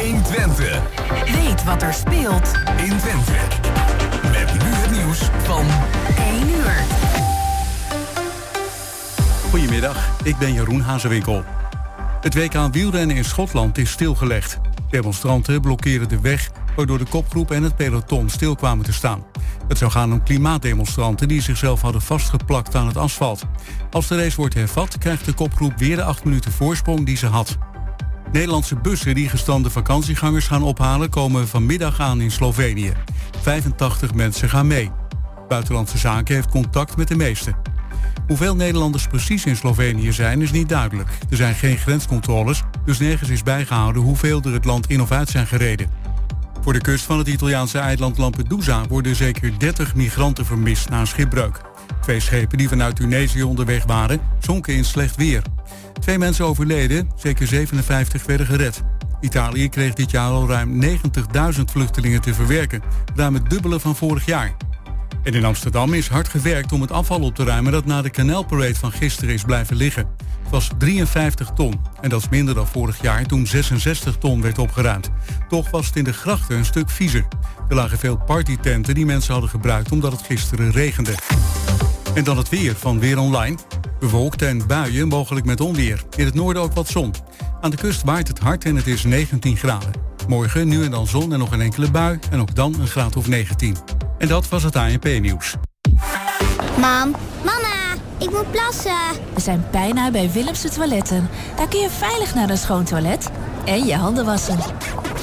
120. Weet wat er speelt in Twente. Met nu het nieuws van 1 uur. Goedemiddag, ik ben Jeroen Hazewinkel. Het WK wielrennen in Schotland is stilgelegd. Demonstranten blokkeren de weg, waardoor de kopgroep en het peloton stil kwamen te staan. Het zou gaan om klimaatdemonstranten die zichzelf hadden vastgeplakt aan het asfalt. Als de race wordt hervat, krijgt de kopgroep weer de acht minuten voorsprong die ze had. Nederlandse bussen die gestande vakantiegangers gaan ophalen... komen vanmiddag aan in Slovenië. 85 mensen gaan mee. Buitenlandse Zaken heeft contact met de meeste. Hoeveel Nederlanders precies in Slovenië zijn is niet duidelijk. Er zijn geen grenscontroles, dus nergens is bijgehouden... hoeveel er het land in of uit zijn gereden. Voor de kust van het Italiaanse eiland Lampedusa... worden zeker 30 migranten vermist na een schipbreuk. Twee schepen die vanuit Tunesië onderweg waren... zonken in slecht weer. Twee mensen overleden, zeker 57 werden gered. Italië kreeg dit jaar al ruim 90.000 vluchtelingen te verwerken, ruim het dubbele van vorig jaar. En in Amsterdam is hard gewerkt om het afval op te ruimen dat na de kanaalparade van gisteren is blijven liggen. Het was 53 ton en dat is minder dan vorig jaar toen 66 ton werd opgeruimd. Toch was het in de grachten een stuk viezer. Er lagen veel partytenten die mensen hadden gebruikt omdat het gisteren regende. En dan het weer van Weer Online. Bewolkt en buien, mogelijk met onweer. In het noorden ook wat zon. Aan de kust waait het hard en het is 19 graden. Morgen nu en dan zon en nog een enkele bui en ook dan een graad of 19. En dat was het ANP-nieuws. Mam, mama, ik moet plassen. We zijn bijna bij Willemse Toiletten. Daar kun je veilig naar een schoon toilet en je handen wassen.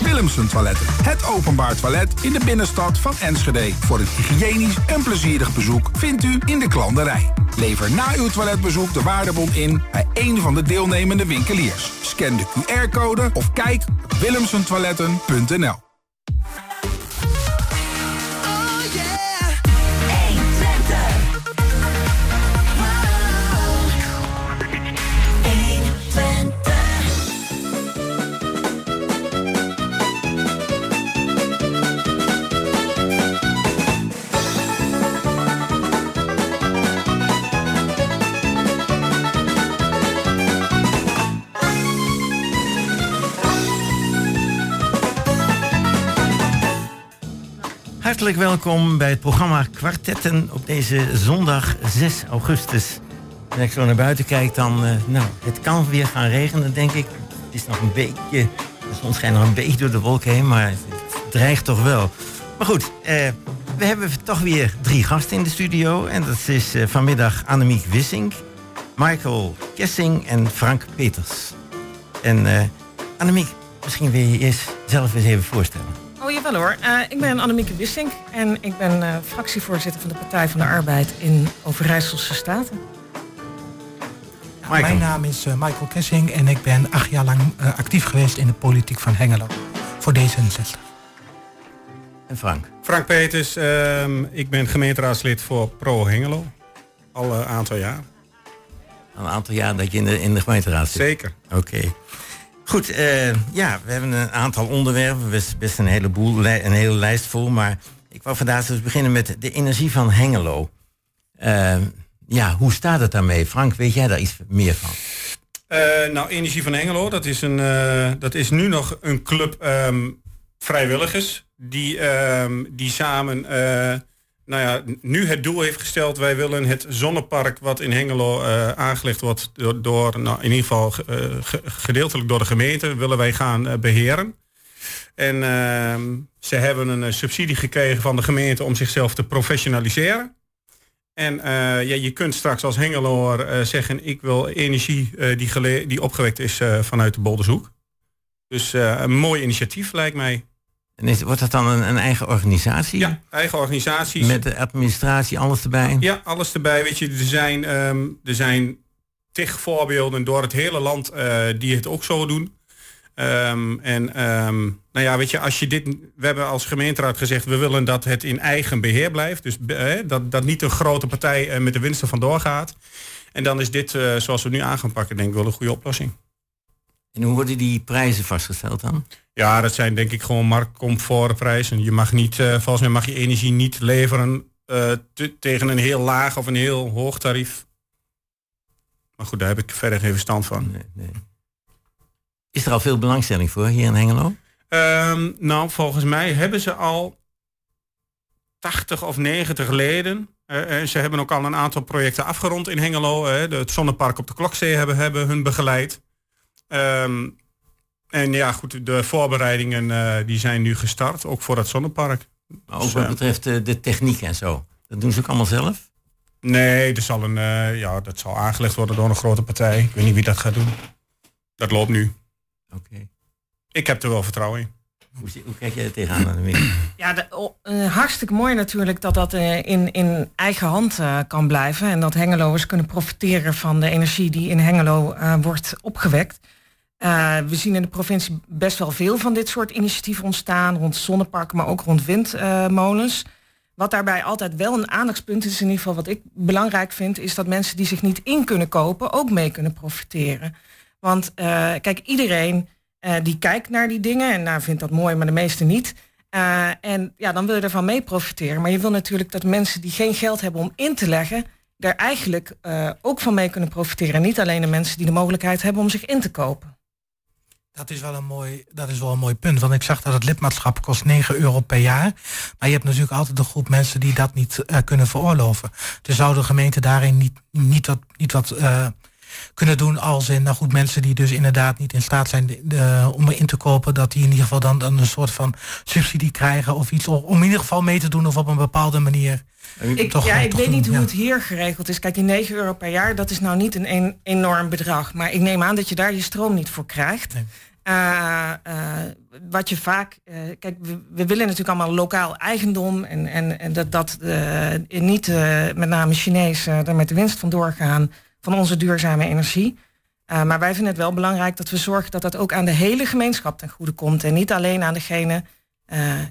Willemsen Toiletten. Het openbaar toilet in de binnenstad van Enschede. Voor een hygiënisch en plezierig bezoek vindt u in de klanderij. Lever na uw toiletbezoek de waardebon in bij een van de deelnemende winkeliers. Scan de QR-code of kijk op willemsentoiletten.nl. Hartelijk welkom bij het programma Kwartetten op deze zondag 6 augustus. Als ik zo naar buiten kijk, dan, uh, nou, het kan weer gaan regenen, denk ik. Het is nog een beetje, de zon schijnt nog een beetje door de wolken heen, maar het dreigt toch wel. Maar goed, eh, we hebben toch weer drie gasten in de studio. En dat is uh, vanmiddag Annemiek Wissink, Michael Kessing en Frank Peters. En Annemiek, misschien wil je eerst zelf eens even voorstellen. Oh jawel hoor. Uh, ik ben Annemieke Wissink en ik ben uh, fractievoorzitter van de Partij van de Arbeid in Overijsselse Staten. Mijn naam is uh, Michael Kessing en ik ben acht jaar lang actief geweest in de politiek van Hengelo voor D66. En Frank? Frank Peters, ehm, ik ben gemeenteraadslid voor Pro Hengelo. Al een aantal jaar. Al een aantal jaar dat je in de, in de gemeenteraad zit? Zeker. Oké. Goed, uh, ja, we hebben een aantal onderwerpen, best, best een heleboel, een hele lijst vol. Maar ik wou vandaag dus beginnen met de energie van Hengelo. Uh, ja, hoe staat het daarmee? Frank, weet jij daar iets meer van? Uh, nou, Energie van Hengelo, dat is, een, dat is nu nog een club um, vrijwilligers die, um, die samen nou ja, nu het doel heeft gesteld... wij willen het zonnepark wat in Hengelo uh, aangelegd wordt... door, nou, in ieder geval uh, gedeeltelijk door de gemeente... willen wij gaan uh, beheren. En ehm, ze hebben een subsidie gekregen van de gemeente... om zichzelf te professionaliseren. En ja, je kunt straks als Hengeloer zeggen... ik wil energie die, die opgewekt is vanuit de Boldershoek. Dus een mooi initiatief lijkt mij. En is, wordt dat dan een, een, eigen organisatie? Ja, eigen organisatie. Met de administratie, alles erbij? Ja, alles erbij. Weet je, er zijn, um, er zijn tig voorbeelden door het hele land uh, die het ook zo doen. Um, en um, nou ja, weet je, als je dit. We hebben als gemeenteraad gezegd, we willen dat het in eigen beheer blijft. Dus dat, dat niet een grote partij uh, met de winst ervan doorgaat. En dan is dit, zoals we nu aan gaan pakken, denk ik wel een goede oplossing. En hoe worden die prijzen vastgesteld dan? Ja, dat zijn denk ik gewoon marktcomfortprijzen. Je mag niet, uh, volgens mij mag je energie niet leveren uh, tegen een heel laag of een heel hoog tarief. Maar goed, daar heb ik verder geen verstand van. Nee, nee. Is er al veel belangstelling voor hier in Hengelo? Ehm, nou, volgens mij hebben ze al 80 of 90 leden. Uh, ze hebben ook al een aantal projecten afgerond in Hengelo. Het zonnepark op de Klokzee hebben, hebben hun begeleid. Um, en ja, goed, de voorbereidingen uh, die zijn nu gestart, ook voor het zonnepark. Maar ook dus, wat betreft de techniek en zo. Dat doen ze ook allemaal zelf? Nee, er zal een, ja, dat zal aangelegd worden door een grote partij. Ik weet niet wie dat gaat doen. Dat loopt nu. Oké. Ik heb er wel vertrouwen in. Hoe, hoe kijk jij er tegenaan? Ja, de, uh, hartstikke mooi natuurlijk dat dat uh, in, in eigen hand uh, kan blijven. En dat Hengeloers kunnen profiteren van de energie die in Hengelo wordt opgewekt. We zien in de provincie best wel veel van dit soort initiatieven ontstaan. Rond zonneparken, maar ook rond windmolens. Wat daarbij altijd wel een aandachtspunt is, in ieder geval wat ik belangrijk vind, is dat mensen die zich niet in kunnen kopen ook mee kunnen profiteren. Want kijk, iedereen uh, die kijkt naar die dingen en nou, vindt dat mooi, maar de meeste niet. En ja, dan wil je ervan mee profiteren. Maar je wil natuurlijk dat mensen die geen geld hebben om in te leggen, daar eigenlijk ook van mee kunnen profiteren. En niet alleen de mensen die de mogelijkheid hebben om zich in te kopen. Dat is, wel een mooi, dat is wel een mooi punt. Want ik zag dat het lidmaatschap kost 9 euro per jaar. Maar je hebt natuurlijk altijd een groep mensen die dat niet uh, kunnen veroorloven. Dus zou de gemeente daarin niet, niet wat, niet wat uh, kunnen doen als in, nou goed, mensen die dus inderdaad niet in staat zijn de, om in te kopen, dat die in ieder geval dan, dan een soort van subsidie krijgen of iets om in ieder geval mee te doen of op een bepaalde manier. Ik, toch, ja, ik weet niet hoe het hier geregeld is. Kijk, die 9 euro per jaar, dat is nou niet een, een enorm bedrag. Maar ik neem aan dat je daar je stroom niet voor krijgt. Nee. Uh, uh, wat je vaak, uh, kijk, we, willen natuurlijk allemaal lokaal eigendom en, en, en dat, dat niet met name Chinees er met de winst van doorgaan van onze duurzame energie. Maar wij vinden het wel belangrijk dat we zorgen dat dat ook aan de hele gemeenschap ten goede komt. En niet alleen aan degene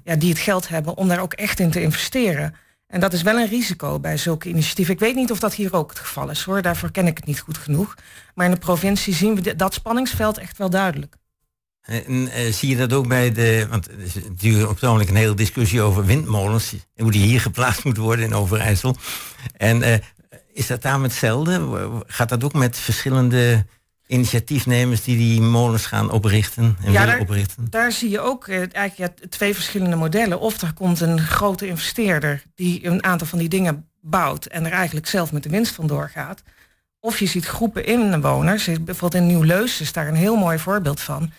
ja, die het geld hebben om daar ook echt in te investeren. En dat is wel een risico bij zulke initiatieven. Ik weet niet of dat hier ook het geval is hoor, daarvoor ken ik het niet goed genoeg. Maar in de provincie zien we dat spanningsveld echt wel duidelijk. En, uh, zie je dat ook bij de. Want er is natuurlijk op het ogenblik een hele discussie over windmolens. En hoe die hier geplaatst moeten worden in Overijssel. En is dat daar hetzelfde? Gaat dat ook met verschillende initiatiefnemers die die molens gaan oprichten en ja, willen daar, oprichten? Daar zie je ook eh, eigenlijk ja, twee verschillende modellen. Of er komt een grote investeerder die een aantal van die dingen bouwt en er eigenlijk zelf met de winst van doorgaat. Of je ziet groepen inwoners, bijvoorbeeld in Nieuw-Leus is daar een heel mooi voorbeeld van,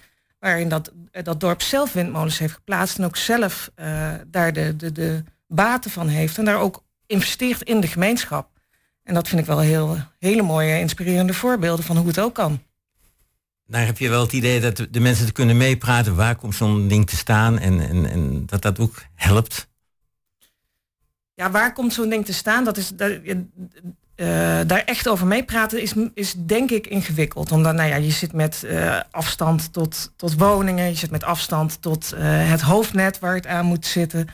waarin dat, eh, dat dorp zelf windmolens heeft geplaatst en ook zelf uh, daar de, de, de baten van heeft en daar ook investeert in de gemeenschap. En dat vind ik wel heel, hele mooie, inspirerende voorbeelden van hoe het ook kan. Daar heb je wel het idee dat de mensen kunnen meepraten. Waar komt zo'n ding te staan? En, en, en dat dat ook helpt? Ja, waar komt zo'n ding te staan? Dat is, dat, uh, daar echt over meepraten is, is denk ik ingewikkeld. Omdat nou ja, je zit met uh, afstand tot, tot woningen. Je zit met afstand tot uh, het hoofdnet waar het aan moet zitten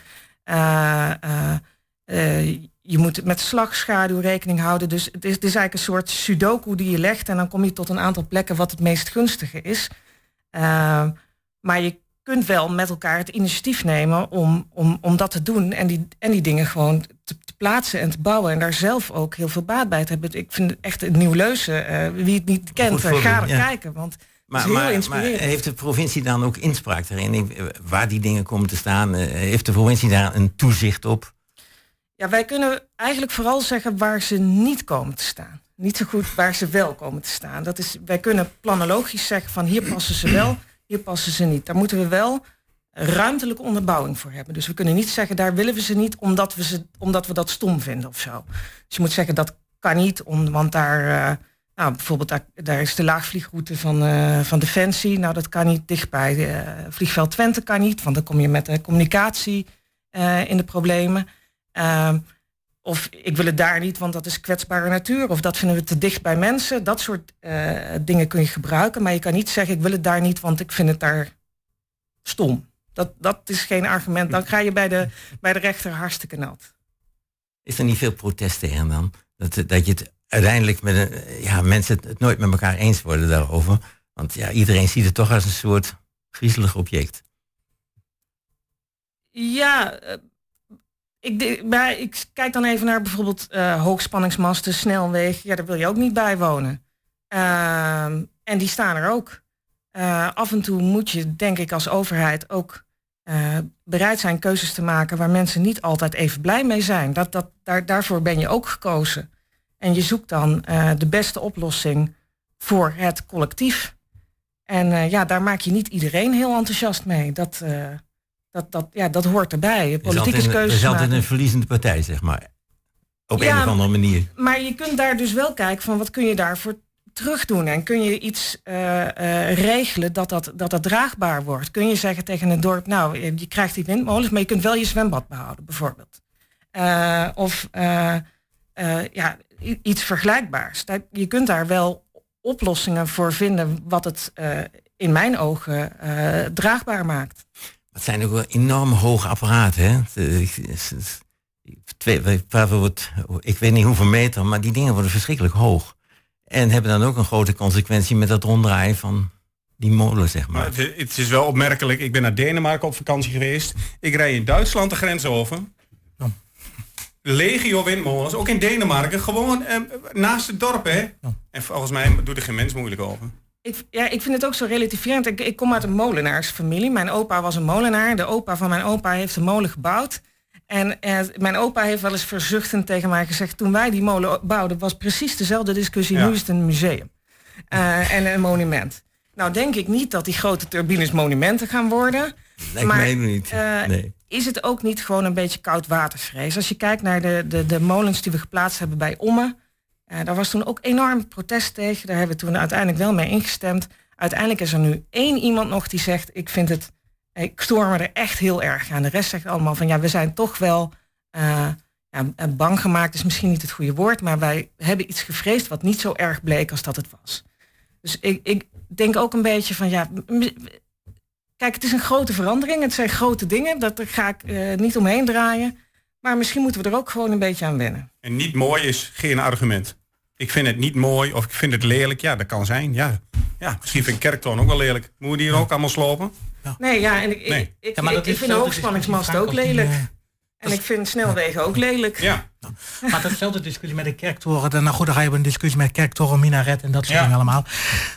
je moet met slagschaduw rekening houden. Dus het is, het is eigenlijk een soort sudoku die je legt en dan kom je tot een aantal plekken wat het meest gunstige is. Maar je kunt wel met elkaar het initiatief nemen om, om, om dat te doen en die, en die dingen gewoon plaatsen en te bouwen en daar zelf ook heel veel baat bij te hebben. Ik vind het echt een nieuw leuze. Uh, wie het niet kent, uh, ga er kijken. Want maar, maar, maar, heeft de provincie dan ook inspraak daarin? Waar die dingen komen te staan? Heeft de provincie daar een toezicht op? Ja, wij kunnen eigenlijk vooral zeggen waar ze niet komen te staan. Niet zo goed waar ze wel komen te staan. Dat is, wij kunnen planologisch zeggen van hier passen ze wel, hier passen ze niet. Daar moeten we wel ruimtelijke onderbouwing voor hebben. Dus we kunnen niet zeggen daar willen we ze niet omdat we, ze, omdat we dat stom vinden of zo. Dus je moet zeggen dat kan niet, om, want daar, uh, nou, bijvoorbeeld daar, is de laagvliegroute van, uh, van Defensie. Nou, dat kan niet dichtbij. Uh, vliegveld Twente kan niet, want dan kom je met de communicatie in de problemen. Uh, of ik wil het daar niet, want dat is kwetsbare natuur. Of dat vinden we te dicht bij mensen. Dat soort dingen kun je gebruiken. Maar je kan niet zeggen, ik wil het daar niet, want ik vind het daar stom. Dat, dat is geen argument. Dan ga je bij de, bij de rechter hartstikke nat. Is er niet veel protest tegen dan? Dat, dat je het uiteindelijk met een, ja, mensen het nooit met elkaar eens worden daarover. Want ja, iedereen ziet het toch als een soort griezelig object. Ja, uh, ik, bij, ik kijk dan even naar bijvoorbeeld uh, hoogspanningsmasten, snelwegen. Ja, daar wil je ook niet bij wonen. Uh, en die staan er ook. Eh, af en toe moet je, denk ik, als overheid ook eh, bereid zijn keuzes te maken waar mensen niet altijd even blij mee zijn. Dat, dat, daar, daarvoor ben je ook gekozen. En je zoekt dan eh, de beste oplossing voor het collectief. En eh, ja, daar maak je niet iedereen heel enthousiast mee. Dat, dat, dat, ja, dat hoort erbij. Politiek is Er keuzes is altijd maken. een verliezende partij, zeg maar. Op Ja, een of andere manier. Maar je kunt daar dus wel kijken van wat kun je daarvoor terug doen. En kun je iets eh, eh, regelen dat dat, dat dat draagbaar wordt. Kun je zeggen tegen een dorp, nou, je je krijgt die windmolens, maar je kunt wel je zwembad behouden, bijvoorbeeld. Eh, of eh, eh, ja, iets vergelijkbaars. Je kunt daar wel oplossingen voor vinden wat het eh, in mijn ogen eh, draagbaar maakt. Het zijn ook wel enorm hoge apparaten. Hè? Twee, het- ik weet niet hoeveel meter, maar die dingen worden verschrikkelijk hoog. En hebben dan ook een grote consequentie met dat ronddraaien van die molen, zeg maar. Maar het, het is wel opmerkelijk. Ik ben naar Denemarken op vakantie geweest. Ik rij in Duitsland de grens over. Legio windmolens, ook in Denemarken. Gewoon eh, naast het dorp, hè. En volgens mij doet er geen mens moeilijk over. Ik, ja, ik vind het ook zo relativerend. Ik, ik kom uit een molenaarsfamilie. Mijn opa was een molenaar. De opa van mijn opa heeft de molen gebouwd. En eh, mijn opa heeft wel eens verzuchtend tegen mij gezegd... toen wij die molen bouwden, was precies dezelfde discussie. Ja. Nu is het een museum. Eh, en een monument. Nou denk ik niet dat die grote turbines monumenten gaan worden. Lijkt maar, mij niet. eh, nee. Is het ook niet gewoon een beetje koudwatersvrees? Als je kijkt naar de, de, de molens die we geplaatst hebben bij Ommen... eh, daar was toen ook enorm protest tegen. Daar hebben we toen uiteindelijk wel mee ingestemd. Uiteindelijk is er nu één iemand nog die zegt... ik vind het, ik stoor er echt heel erg aan. De rest zegt allemaal van ja, we zijn toch wel... eh, ja, eh, bang gemaakt is misschien niet het goede woord... maar wij hebben iets gevreesd wat niet zo erg bleek als dat het was. Dus ik, ik denk ook een beetje van ja... Kijk, het is een grote verandering. Het zijn grote dingen. Dat ga ik eh, niet omheen draaien. Maar misschien moeten we er ook gewoon een beetje aan wennen. En niet mooi is geen argument. Ik vind het niet mooi of ik vind het lelijk. Ja, dat kan zijn. Ja, ja misschien vind ik Kerktoon ook wel lelijk. Moeten we die hier ook allemaal slopen? Nee, ja, en ik, Nee. ik, ik, Ja, vind de hoogspanningsmast ook lelijk. eh, En ik vind snelwegen ook lelijk. Ja. Maar datzelfde discussie met de kerktoren. Dan, nou goed, dan ga je een discussie met kerktoren, minaret en dat soort Ja. dingen allemaal.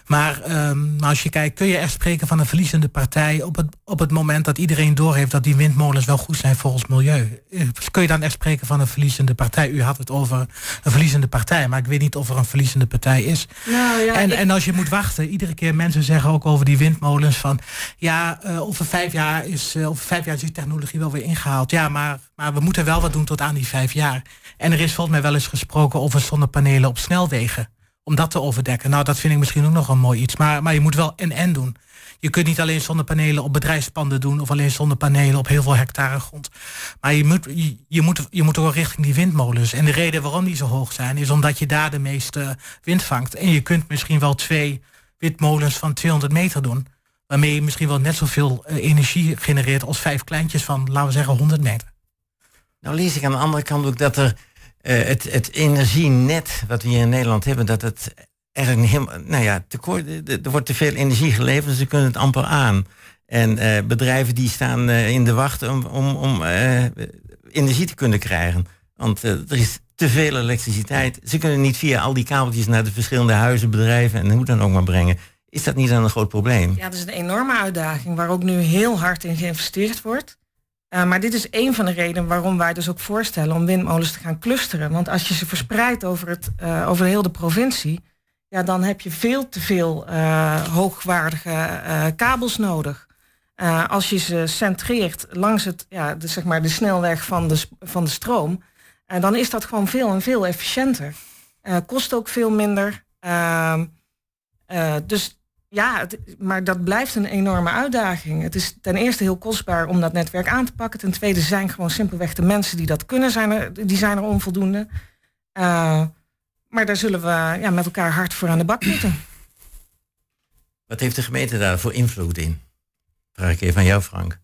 Maar, ehm, maar als je kijkt, kun je echt spreken van een verliezende partij op het, op het moment dat iedereen doorheeft dat die windmolens wel goed zijn voor ons milieu. Eh, Kun je dan echt spreken van een verliezende partij? U had het over een verliezende partij, maar ik weet niet of er een verliezende partij is. Nou ja, en, ik- en als je moet wachten, iedere keer mensen zeggen ook over die windmolens van ja, eh, over vijf jaar is eh, over vijf jaar is die technologie wel weer ingehaald. Ja, maar, maar we moeten wel wat doen tot aan die vijf jaar. En er is volgens mij wel eens gesproken over zonnepanelen op snelwegen. Om dat te overdekken. Nou, dat vind ik misschien ook nog een mooi iets. Maar, maar je moet wel en-en doen. Je kunt niet alleen zonnepanelen op bedrijfspanden doen... of alleen zonnepanelen op heel veel hectare grond. Maar je moet, je, je moet, je moet ook richting die windmolens. En de reden waarom die zo hoog zijn... is omdat je daar de meeste wind vangt. En je kunt misschien wel twee windmolens van 200 meter doen... waarmee je misschien wel net zoveel eh, energie genereert... als vijf kleintjes van, laten we zeggen, 100 meter. Nou lees ik aan de andere kant ook dat er eh, het, het energienet wat we hier in Nederland hebben, dat het eigenlijk helemaal, nou ja, tekort, er- er wordt te veel energie geleverd, dus ze kunnen het amper aan. En eh, bedrijven die staan eh, in de wacht om, om, om eh, energie te kunnen krijgen. Want eh, er is te veel elektriciteit. Ze kunnen niet via al die kabeltjes naar de verschillende huizen, bedrijven en hoe dan ook maar brengen. Is dat niet dan een groot probleem? Ja, dat is een enorme uitdaging waar ook nu heel hard in geïnvesteerd wordt. Eh, maar dit is een van de redenen waarom wij dus ook voorstellen om windmolens te gaan clusteren. Want als je ze verspreidt over, het, eh, over heel de provincie, ja, dan heb je veel te veel eh, hoogwaardige kabels nodig. Als je ze centreert langs het, ja, de, zeg maar de snelweg van de, van de stroom, dan is dat gewoon veel en veel efficiënter. Kost ook veel minder. Ehm, eh, dus ja, het- maar dat blijft een enorme uitdaging. Het is ten eerste heel kostbaar om dat netwerk aan te pakken. Ten tweede zijn gewoon simpelweg de mensen die dat kunnen, zijn er, die zijn er onvoldoende. Eh, maar daar zullen we ja, met elkaar hard voor aan de bak moeten. Wat heeft de gemeente daarvoor invloed in? Vraag ik even aan jou, Frank.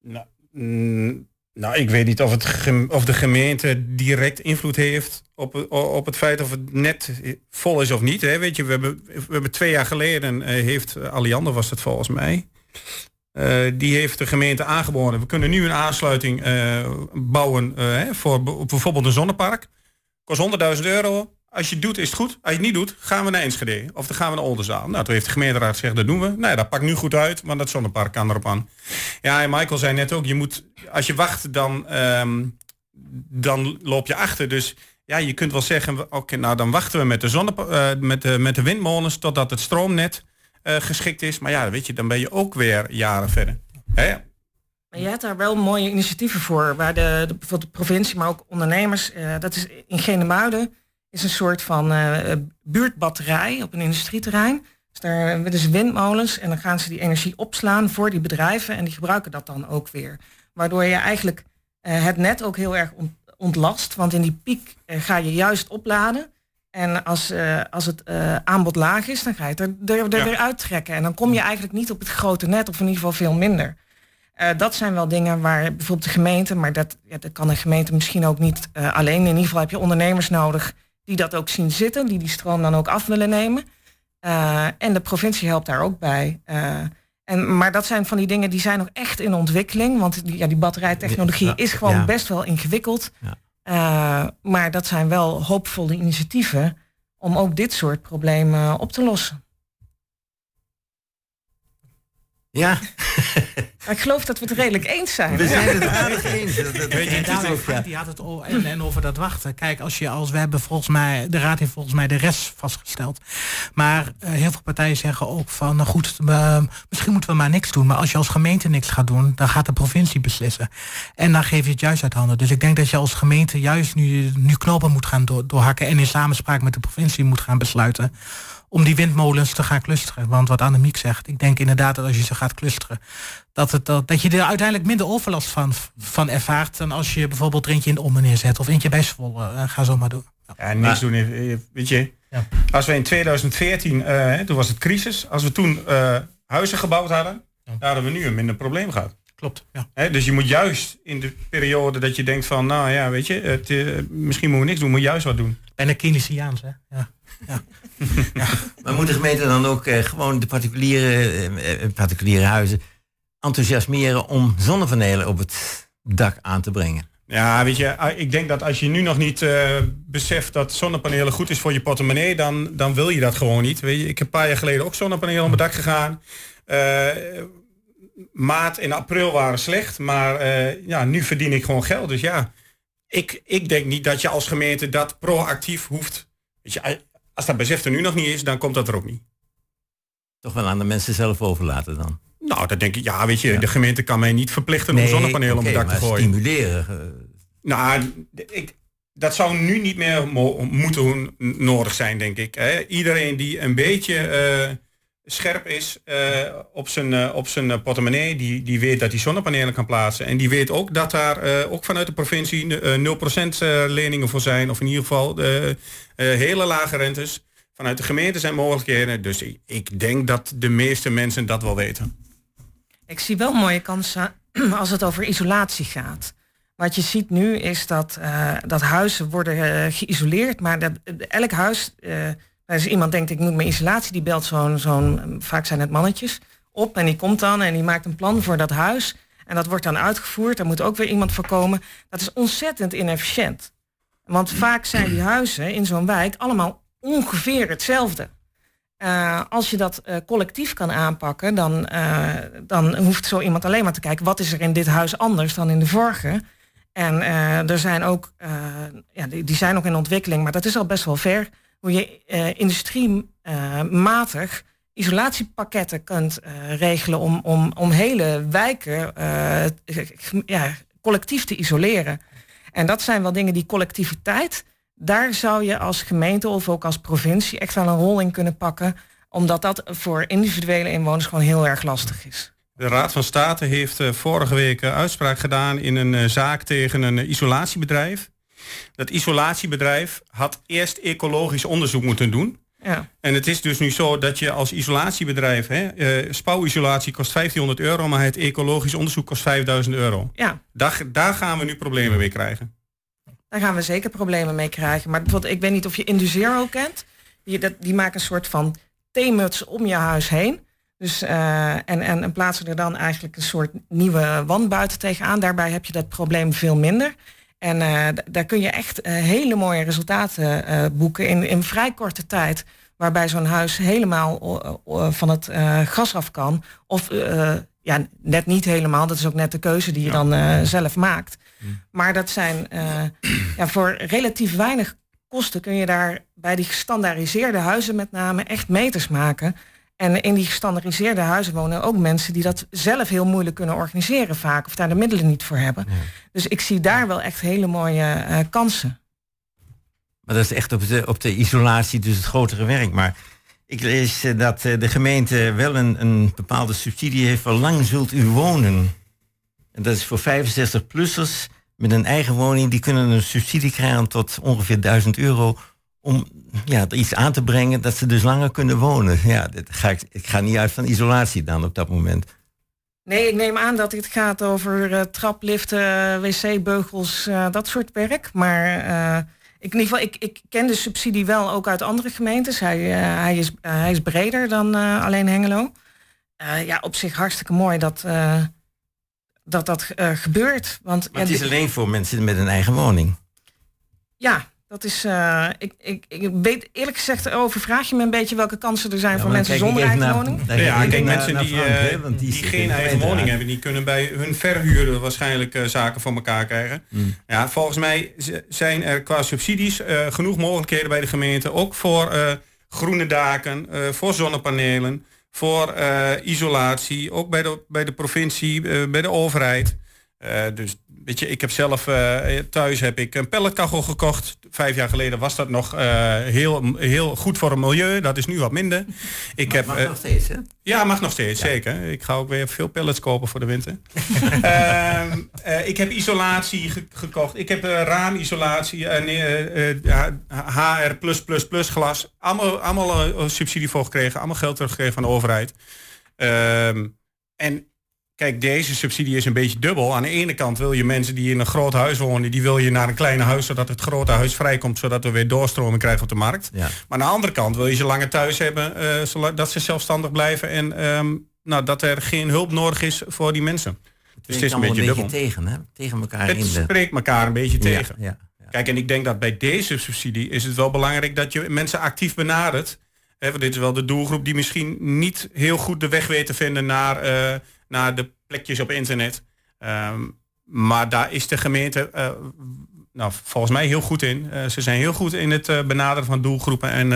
Nou, mm, nou, ik weet niet of, het of de gemeente direct invloed heeft op, op het feit of het net vol is of niet. Hè. Weet je, we hebben, we hebben twee jaar geleden eh, heeft Alliander was het volgens mij. eh, die heeft de gemeente aangeboden. We kunnen nu een aansluiting eh, bouwen voor bijvoorbeeld een zonnepark. Kost 100.000 euro. Als je het doet is het goed. Als je het niet doet, gaan we naar Enschede. Of dan gaan we naar Oldenzaal. Nou, toen heeft de gemeenteraad gezegd, dat doen we. Nou dat pakt nu goed uit, want dat zonnepark kan erop aan. Ja, en Michael zei net ook, je moet, als je wacht, dan, ehm, dan loop je achter. Dus ja, je kunt wel zeggen, oké, nou dan wachten we met de, zonne, eh, met de, met de windmolens totdat het stroomnet eh, geschikt is. Maar ja, weet je, dan ben je ook weer jaren verder. Hè? Maar je hebt daar wel mooie initiatieven voor, waar de, de, bijvoorbeeld de provincie, maar ook ondernemers, eh, dat is in Genemuiden, is een soort van eh, buurtbatterij op een industrieterrein. Dus daar willen ze windmolens en dan gaan ze die energie opslaan voor die bedrijven en die gebruiken dat dan ook weer. Waardoor je eigenlijk eh, het net ook heel erg ont- ontlast, want in die piek eh, ga je juist opladen. En als, als het aanbod laag is, dan ga je het er, er, er Ja. uittrekken. En dan kom je eigenlijk niet op het grote net, of in ieder geval veel minder. Dat zijn wel dingen waar bijvoorbeeld de gemeente, maar dat, ja, dat kan de gemeente misschien ook niet alleen. In ieder geval heb je ondernemers nodig die dat ook zien zitten, die die stroom dan ook af willen nemen. Eh, en de provincie helpt daar ook bij. Eh, en, maar dat zijn van die dingen die zijn nog echt in ontwikkeling. Want die, ja, die batterijtechnologie Ja, is gewoon ja. best wel ingewikkeld. Eh, maar dat zijn wel hoopvolle initiatieven om ook dit soort problemen op te lossen. Ja, Maar ik geloof dat we het redelijk eens zijn. we zijn het aardig eens. Dat, dat Weet je, het is daarom, ook, ja. Frank, die had het o- en, en over dat wachten. Kijk, als je als we hebben volgens mij, de raad heeft volgens mij de rest vastgesteld. Maar eh, heel veel partijen zeggen ook van, nou goed, misschien moeten we maar niks doen. Maar als je als gemeente niks gaat doen, dan gaat de provincie beslissen. En dan geef je het juist uit handen. Dus ik denk dat je als gemeente juist nu, nu knopen moet gaan door, doorhakken en in samenspraak met de provincie moet gaan besluiten om die windmolens te gaan clusteren. Want wat Annemiek zegt, ik denk inderdaad dat als je ze gaat clusteren, dat, het, dat, dat je er uiteindelijk minder overlast van, van ervaart dan als je bijvoorbeeld er eentje in de Ommen neerzet of eentje bij Zwolle. Eh, ga zo maar doen. Ja, niks doen. eh, Weet je, Ja. als we in 2014, eh, hè, toen was het crisis, als we toen eh, huizen gebouwd hadden, dan hadden we nu een minder probleem gehad. Klopt, ja. Hè, dus je moet juist in de periode dat je denkt van, nou ja, weet je, het, eh, misschien moeten we niks doen, moet je juist wat doen. En de Keynesiaans, hè. Ja. Maar moet de gemeente dan ook eh, gewoon de particuliere, eh, eh, particuliere huizen enthousiasmeren om zonnepanelen op het dak aan te brengen? Ja, weet je, ah, ik denk dat als je nu nog niet eh, beseft dat zonnepanelen goed is voor je portemonnee, dan, dan wil je dat gewoon niet. Weet je, ik heb een paar jaar geleden ook zonnepanelen op mijn dak gegaan. Eh, maart en april waren slecht, maar eh, ja, nu verdien ik gewoon geld. Dus ja, ik, ik denk niet dat je als gemeente dat proactief hoeft. Weet je, als dat besef er nu nog niet is, dan komt dat er ook niet. Toch wel aan de mensen zelf overlaten dan? Nou, dat denk ik, ja, weet je, de gemeente kan mij niet verplichten om zonnepanelen op oké, mijn dak te gooien. stimuleren. eh, Nou, ik, dat zou nu niet meer mo- moeten nodig zijn, denk ik. Hè. Iedereen die een beetje eh, scherp is eh, op zijn, eh, op zijn eh, portemonnee, die, die weet dat hij zonnepanelen kan plaatsen. En die weet ook dat daar ook vanuit de provincie eh 0% eh, leningen voor zijn. Of in ieder geval hele lage rentes. Vanuit de gemeente zijn mogelijkheden. Dus ik, ik denk dat de meeste mensen dat wel weten. Ik zie wel mooie kansen als het over isolatie gaat. Wat je ziet nu is dat, dat huizen worden geïsoleerd, maar dat, elk huis, eh, als iemand denkt ik moet mijn isolatie, die belt zo'n, zo'n, vaak zijn het mannetjes, op en die komt dan en die maakt een plan voor dat huis. En dat wordt dan uitgevoerd, daar moet ook weer iemand voor komen. Dat is ontzettend inefficiënt. Want vaak zijn die huizen in zo'n wijk allemaal ongeveer hetzelfde. Eh, als je dat eh, collectief kan aanpakken, dan, eh, dan hoeft zo iemand alleen maar te kijken wat is er in dit huis anders dan in de vorige. En er zijn ook, ja, die, die zijn ook in ontwikkeling, maar dat is al best wel ver. Hoe je eh industriematig isolatiepakketten kunt eh, regelen om, om, om hele wijken eh, ja, collectief te isoleren. En dat zijn wel dingen die collectiviteit, daar zou je als gemeente of ook als provincie echt wel een rol in kunnen pakken. Omdat dat voor individuele inwoners gewoon heel erg lastig is. De Raad van State heeft eh, vorige week eh, uitspraak gedaan in een eh, zaak tegen een eh, isolatiebedrijf. Dat isolatiebedrijf had eerst ecologisch onderzoek moeten doen. Ja. En het is dus nu zo dat je als isolatiebedrijf, hè, eh, spouwisolatie kost 1500 euro, maar het ecologisch onderzoek kost 5000 euro. Ja. Daar, daar gaan we nu problemen mee krijgen. Daar gaan we zeker problemen mee krijgen. Maar bijvoorbeeld, ik weet niet of je Induzero kent. Die, dat, die maken een soort van theemuts om je huis heen. Dus, eh, en, en, en plaatsen er dan eigenlijk een soort nieuwe wand buiten tegenaan. Daarbij heb je dat probleem veel minder. En eh, daar kun je echt eh, hele mooie resultaten eh, boeken in, in vrij korte tijd. Waarbij zo'n huis helemaal van het gas af kan. Of ja, net niet helemaal. Dat is ook net de keuze die je dan zelf maakt. Maar dat zijn ja, voor relatief weinig kosten kun je daar bij die gestandaardiseerde huizen met name echt meters maken. En in die gestandaardiseerde huizen wonen ook mensen die dat zelf heel moeilijk kunnen organiseren vaak. Of daar de middelen niet voor hebben. Dus ik zie daar wel echt hele mooie eh, kansen. Maar dat is echt op de, op de isolatie, dus het grotere werk. Maar ik lees eh, dat eh, de gemeente wel een, een bepaalde subsidie heeft. Voor lang zult u wonen. En dat is voor 65-plussers met een eigen woning. Die kunnen een subsidie krijgen tot ongeveer 1000 euro. Om ja, iets aan te brengen dat ze dus langer kunnen wonen. Ja, dat ga ik, ik ga niet uit van isolatie dan op dat moment. Nee, ik neem aan dat dit gaat over eh, trapliften, wc-beugels, eh, dat soort werk. Maar eh, ik, in ieder geval, ik, ik ken de subsidie wel ook uit andere gemeentes. Hij, eh, hij, is, eh, hij is breder dan eh, alleen Hengelo. Eh, ja, op zich hartstikke mooi dat eh, dat, dat eh, gebeurt. Want Maar het is alleen voor mensen met een eigen woning. ja, dat is. eh, ik, ik, ik weet eerlijk gezegd, overvraag je me een beetje welke kansen er zijn Ja, voor mensen zonder eigen naar- woning. kijk Ja, kijk, naar- mensen naar die, Frank, eh, want die, geen eigen woning hebben, die kunnen bij hun verhuurder waarschijnlijk eh, zaken voor elkaar krijgen. Hmm. Ja, volgens mij zijn er qua subsidies eh, genoeg mogelijkheden bij de gemeente, ook voor eh, groene daken, eh, voor zonnepanelen, voor eh, isolatie, ook bij de, bij de provincie, eh, bij de overheid. Eh, dus weet je, ik heb zelf eh, thuis heb ik een pelletkachel gekocht. Vijf jaar geleden was dat nog eh, heel, heel goed voor het milieu. Dat is nu wat minder. Ik heb, Mag eh, nog steeds, hè? ja, mag nog steeds, zeker. Ik ga ook weer veel pellets kopen voor de winter. Ehm, eh, ik heb isolatie ge- gekocht. Ik heb raamisolatie en HR+++ glas. Allemaal, allemaal subsidie voor gekregen. Allemaal geld teruggekregen van de overheid. Ehm, en kijk, deze subsidie is een beetje dubbel. Aan de ene kant wil je mensen die in een groot huis wonen... die wil je naar een kleine huis, zodat het grote huis vrijkomt... zodat we weer doorstroming krijgen op de markt. Ja. Maar aan de andere kant wil je ze langer thuis hebben, eh, zodat ze zelfstandig blijven en ehm, nou, dat er geen hulp nodig is voor die mensen. Dus het is een beetje dubbel. tegen, hè? Tegen elkaar Het in de... spreekt elkaar een beetje Ja, tegen. ja, Kijk, en ik denk dat bij deze subsidie is het wel belangrijk dat je mensen actief benadert. Hè, want dit is wel de doelgroep die misschien niet heel goed de weg weet te vinden naar, eh, naar de plekjes op internet. Ehm, maar daar is de gemeente eh, nou, volgens mij heel goed in. Eh, ze zijn heel goed in het eh, benaderen van doelgroepen en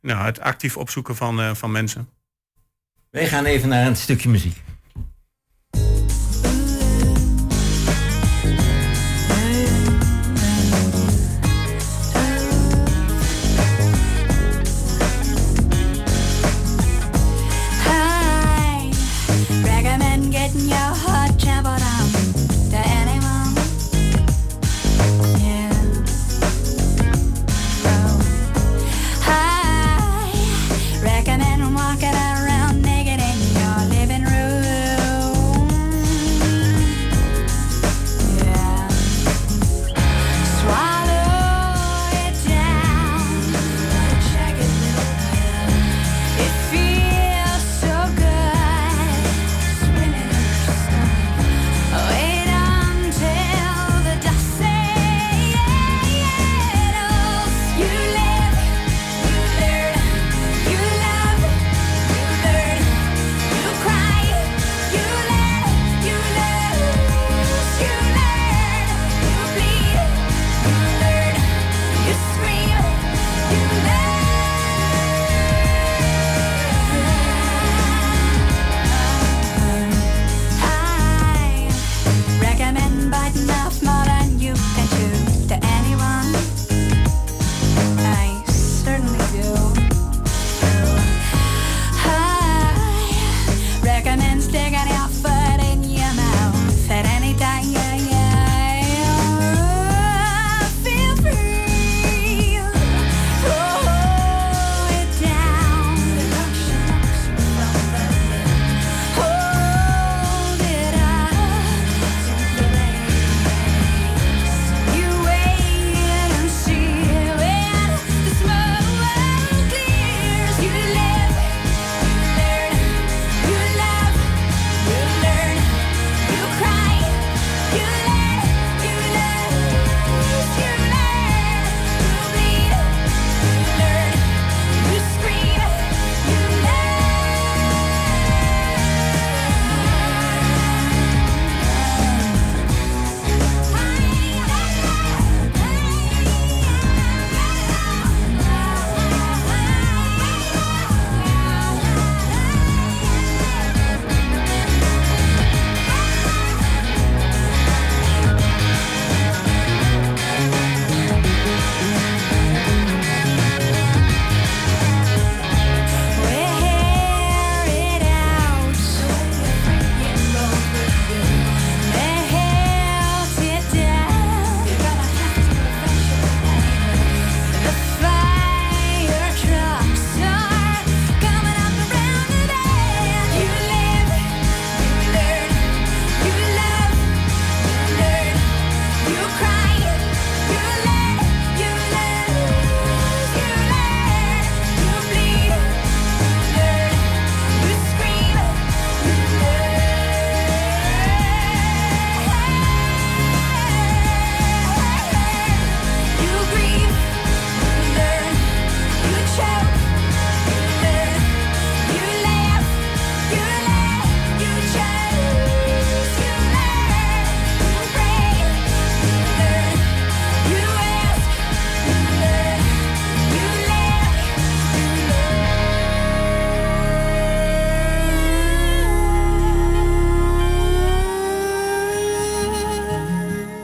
nou, het actief opzoeken van, van mensen. Wij gaan even naar een stukje muziek.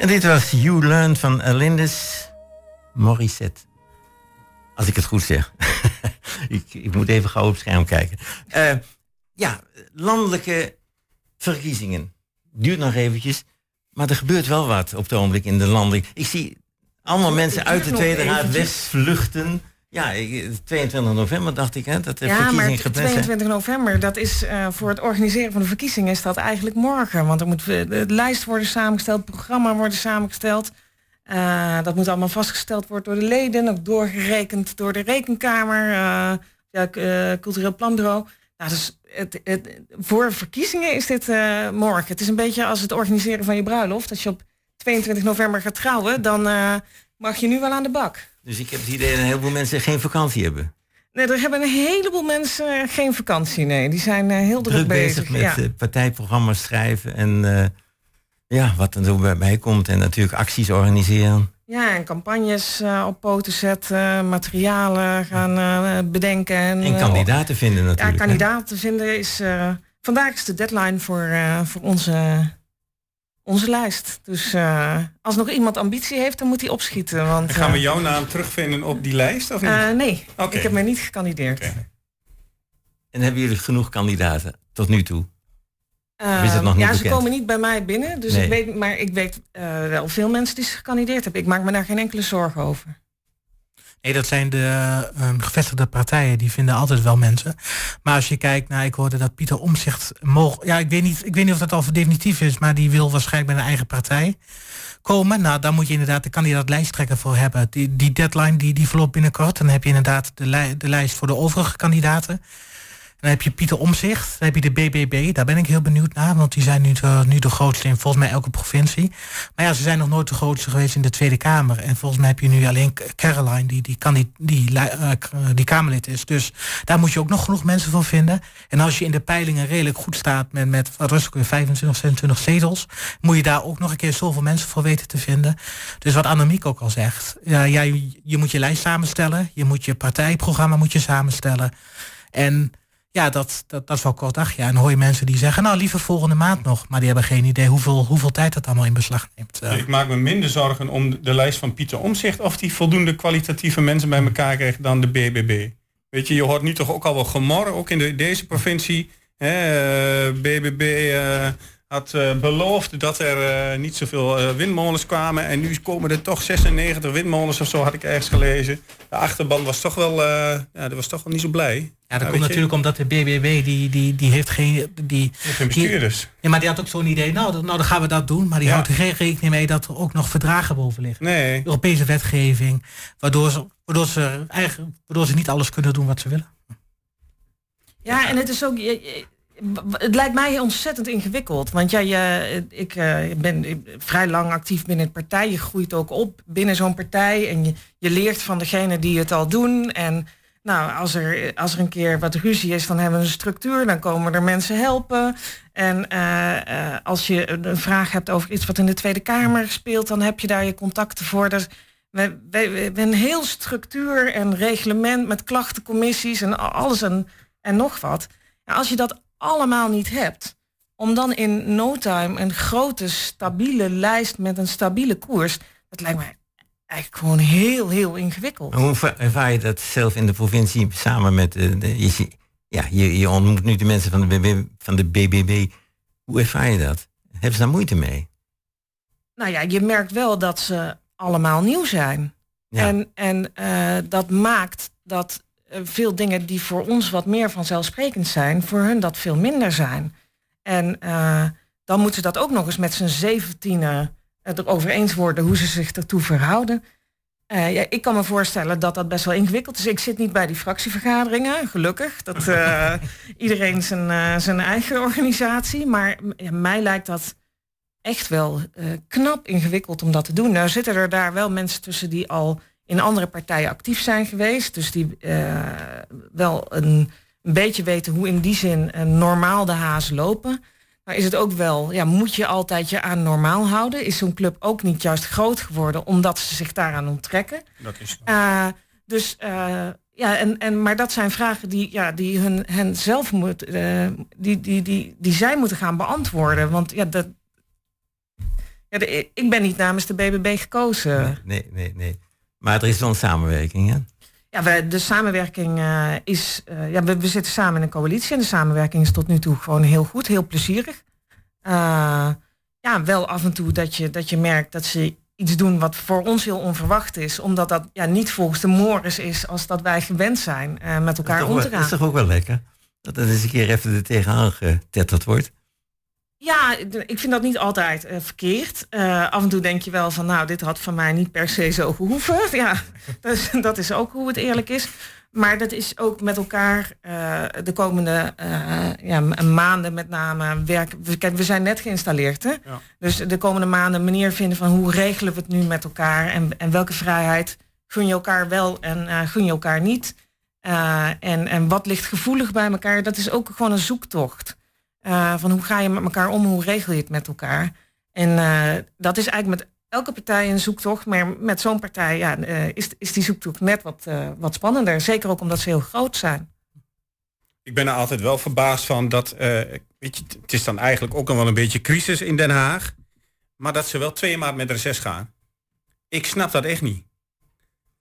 En dit was You Learn van Alindes Morissette. Als ik het goed zeg. ik, ik moet even gauw op het scherm kijken. Eh, ja, landelijke verkiezingen. Duurt nog eventjes. Maar er gebeurt wel wat op het ogenblik in de landing. Ik zie allemaal mensen uit de Tweede Raad wegvluchten. Ja, ik- 22 november dacht ik, hè, dat de Ja, maar verkiezingen gepland zijn. 22 november, dat is eh, voor het organiseren van de verkiezingen is dat eigenlijk morgen. Want er moet eh, de lijst worden samengesteld, het programma worden samengesteld. Eh, dat moet allemaal vastgesteld worden door de leden, ook doorgerekend door de rekenkamer, ja, eh, cultureel planbureau. Nou, dus het, het, voor verkiezingen is dit morgen. Het is een beetje als het organiseren van je bruiloft. Als je op 22 november gaat trouwen, dan mag je nu wel aan de bak. Dus ik heb het idee dat een heleboel mensen geen vakantie hebben. Nee, er hebben een heleboel mensen geen vakantie. Nee, die zijn eh, heel druk, Druk bezig met ja. eh, partijprogramma's schrijven en eh, ja, wat er zo bij- komt. En natuurlijk acties organiseren. ja, en campagnes op poten zetten, materialen gaan bedenken. En, En kandidaten vinden Ja, natuurlijk. hè. kandidaten vinden is... vandaag is de deadline voor, voor onze, onze lijst. Dus eh, als nog iemand ambitie heeft, dan moet hij opschieten. Want, En gaan we eh, jouw naam terugvinden op die lijst? Of niet? eh, nee, Oké. ik heb mij niet gekandideerd. En hebben jullie genoeg kandidaten tot nu toe? Of is het nog niet ja, ze bekend? komen niet bij mij binnen. Dus Nee. ik weet, maar ik weet eh, wel veel mensen die zich gekandideerd hebben. Ik maak me daar geen enkele zorgen over. Nee, dat zijn de ehm, gevestigde partijen, die vinden altijd wel mensen. Maar als je kijkt naar, ik hoorde dat Pieter Omzicht mogen. Ja, ik weet, niet, ik weet niet of dat al definitief is, maar die wil waarschijnlijk bij een eigen partij komen. Nou, daar moet je inderdaad de kandidaat lijsttrekker voor hebben. Die, die deadline die, die verloopt binnenkort. Dan heb je inderdaad de, de lijst voor de overige kandidaten. Dan heb je Pieter Omzicht, dan heb je de BBB, daar ben ik heel benieuwd naar, want die zijn nu de, nu de grootste in volgens mij elke provincie. Maar ja, ze zijn nog nooit de grootste geweest in de Tweede Kamer. En volgens mij heb je nu alleen Caroline, die, die, kan die, eh, eh, die Kamerlid is. Dus daar moet je ook nog genoeg mensen voor vinden. En als je in de peilingen redelijk goed staat met, met rustig weer 25, 26 zetels, moet je daar ook nog een keer zoveel mensen voor weten te vinden. Dus wat Annemiek ook al zegt, ja, jij, je moet je lijst samenstellen, je moet je partijprogramma moet je samenstellen. En ja, dat, dat, dat wel kort dag. Ja. En hoor je mensen die zeggen, nou liever volgende maand nog. Maar die hebben geen idee hoeveel, hoeveel tijd dat allemaal in beslag neemt. Eh, Ik maak me minder zorgen om de lijst van Pieter Omzicht of die voldoende kwalitatieve mensen bij elkaar krijgt dan de BBB. Weet je, je hoort nu toch ook al wel gemor, ook in de, deze provincie. Hè, BBB eh, had eh, beloofd dat er eh, niet zoveel eh, windmolens kwamen en nu komen er toch 96 windmolens of zo, had ik ergens gelezen. De achterban was toch wel, eh, ja, dat was toch wel niet zo blij. Ja, dat komt je, natuurlijk omdat de BBB, die, die, die heeft geen... Die, geen bestuurders. Ja, maar die had ook zo'n idee, nou, dan- nou dan gaan we dat doen. Maar die Ja. houdt er geen rekening mee dat er ook nog verdragen boven liggen. Nee. Europese wetgeving, waardoor ze, waardoor, ze eigenlijk, waardoor ze niet alles kunnen doen wat ze willen. Ja, en het is ook. je- je- Het lijkt mij ontzettend ingewikkeld. Want ja, je, ik eh, ben vrij lang actief binnen het partij. Je groeit ook op binnen zo'n partij. En je, je leert van degene die het al doen. En nou, als er, als er een keer wat ruzie is, dan hebben we een structuur. Dan komen er mensen helpen. En eh, eh, als je een vraag hebt over iets wat in de Tweede Kamer speelt, dan heb je daar je contacten voor. Dus we, we, we een heel structuur en reglement met klachtencommissies en alles en, en nog wat. Als je dat allemaal niet hebt, om dan in no time een grote, stabiele lijst met een stabiele koers, dat lijkt mij eigenlijk gewoon heel, heel ingewikkeld. Hoe erva- ervaar je dat zelf in de provincie samen met eh, de, je, zie- ja, je, je ontmoet nu de mensen van de, BB, van de BBB. Hoe ervaar je dat? Hebben ze daar moeite mee? Nou ja, je merkt wel dat ze allemaal nieuw zijn. Ja. En, en eh, dat maakt dat veel dingen die voor ons wat meer vanzelfsprekend zijn, voor hun dat veel minder zijn. En eh, dan moeten ze dat ook nog eens met z'n zeventienen het erover eens worden hoe ze zich ertoe verhouden. Eh, ja, ik kan me voorstellen dat dat best wel ingewikkeld is. Ik zit niet bij die fractievergaderingen, gelukkig. Dat eh, iedereen zijn, eh, zijn eigen organisatie. Maar ja, mij lijkt dat echt wel eh, knap ingewikkeld om dat te doen. Nou zitten er daar wel mensen tussen die al in andere partijen actief zijn geweest. Dus die eh, wel een, een beetje weten hoe in die zin eh, normaal de hazen lopen. Maar is het ook wel, ja, moet je altijd je aan normaal houden? Is zo'n club ook niet juist groot geworden omdat ze zich daaraan onttrekken? Dat is Eh, dus eh, ja, en, en, maar dat zijn vragen die, ja, die hun, hen zelf moet, eh, die, die, die, die zij moeten gaan beantwoorden. Want ja, dat, Ja, de- ik ben niet namens de BBB gekozen. Nee, nee, nee. Maar er is wel een samenwerking, hè? Ja, de samenwerking eh, is... eh, ja, we, we zitten samen in een coalitie en de samenwerking is tot nu toe gewoon heel goed, heel plezierig. Eh, ja, wel af en toe dat je, dat je merkt dat ze iets doen wat voor ons heel onverwacht is. Omdat dat ja, niet volgens de mores is als dat wij gewend zijn met elkaar om te wel- dat gaan. is toch ook wel lekker? Dat er eens een keer even er tegenaan getetterd wordt. Ja, ik vind dat niet altijd eh, verkeerd. Eh, af en toe denk je wel van, nou, dit had van mij niet per se zo gehoeven. Ja, dus, dat is ook hoe het eerlijk is. Maar dat is ook met elkaar eh, de komende ja, ma- maanden met name werken. We, kijk, we zijn net geïnstalleerd, hè? Ja. Dus de komende maanden een manier vinden van hoe regelen we het nu met elkaar en, en welke vrijheid gun je elkaar wel en gun je elkaar niet. En, en wat ligt gevoelig bij elkaar, dat is ook gewoon een zoektocht. Eh, van hoe ga je met elkaar om, hoe regel je het met elkaar. En eh, dat is eigenlijk met elke partij een zoektocht, maar met zo'n partij ja, eh, is, is die zoektocht net wat, wat spannender. Zeker ook omdat ze heel groot zijn. Ik ben er altijd wel verbaasd van dat, weet je, het is dan eigenlijk ook wel een beetje crisis in Den Haag, maar dat ze wel twee maand met reces gaan. Ik snap dat echt niet.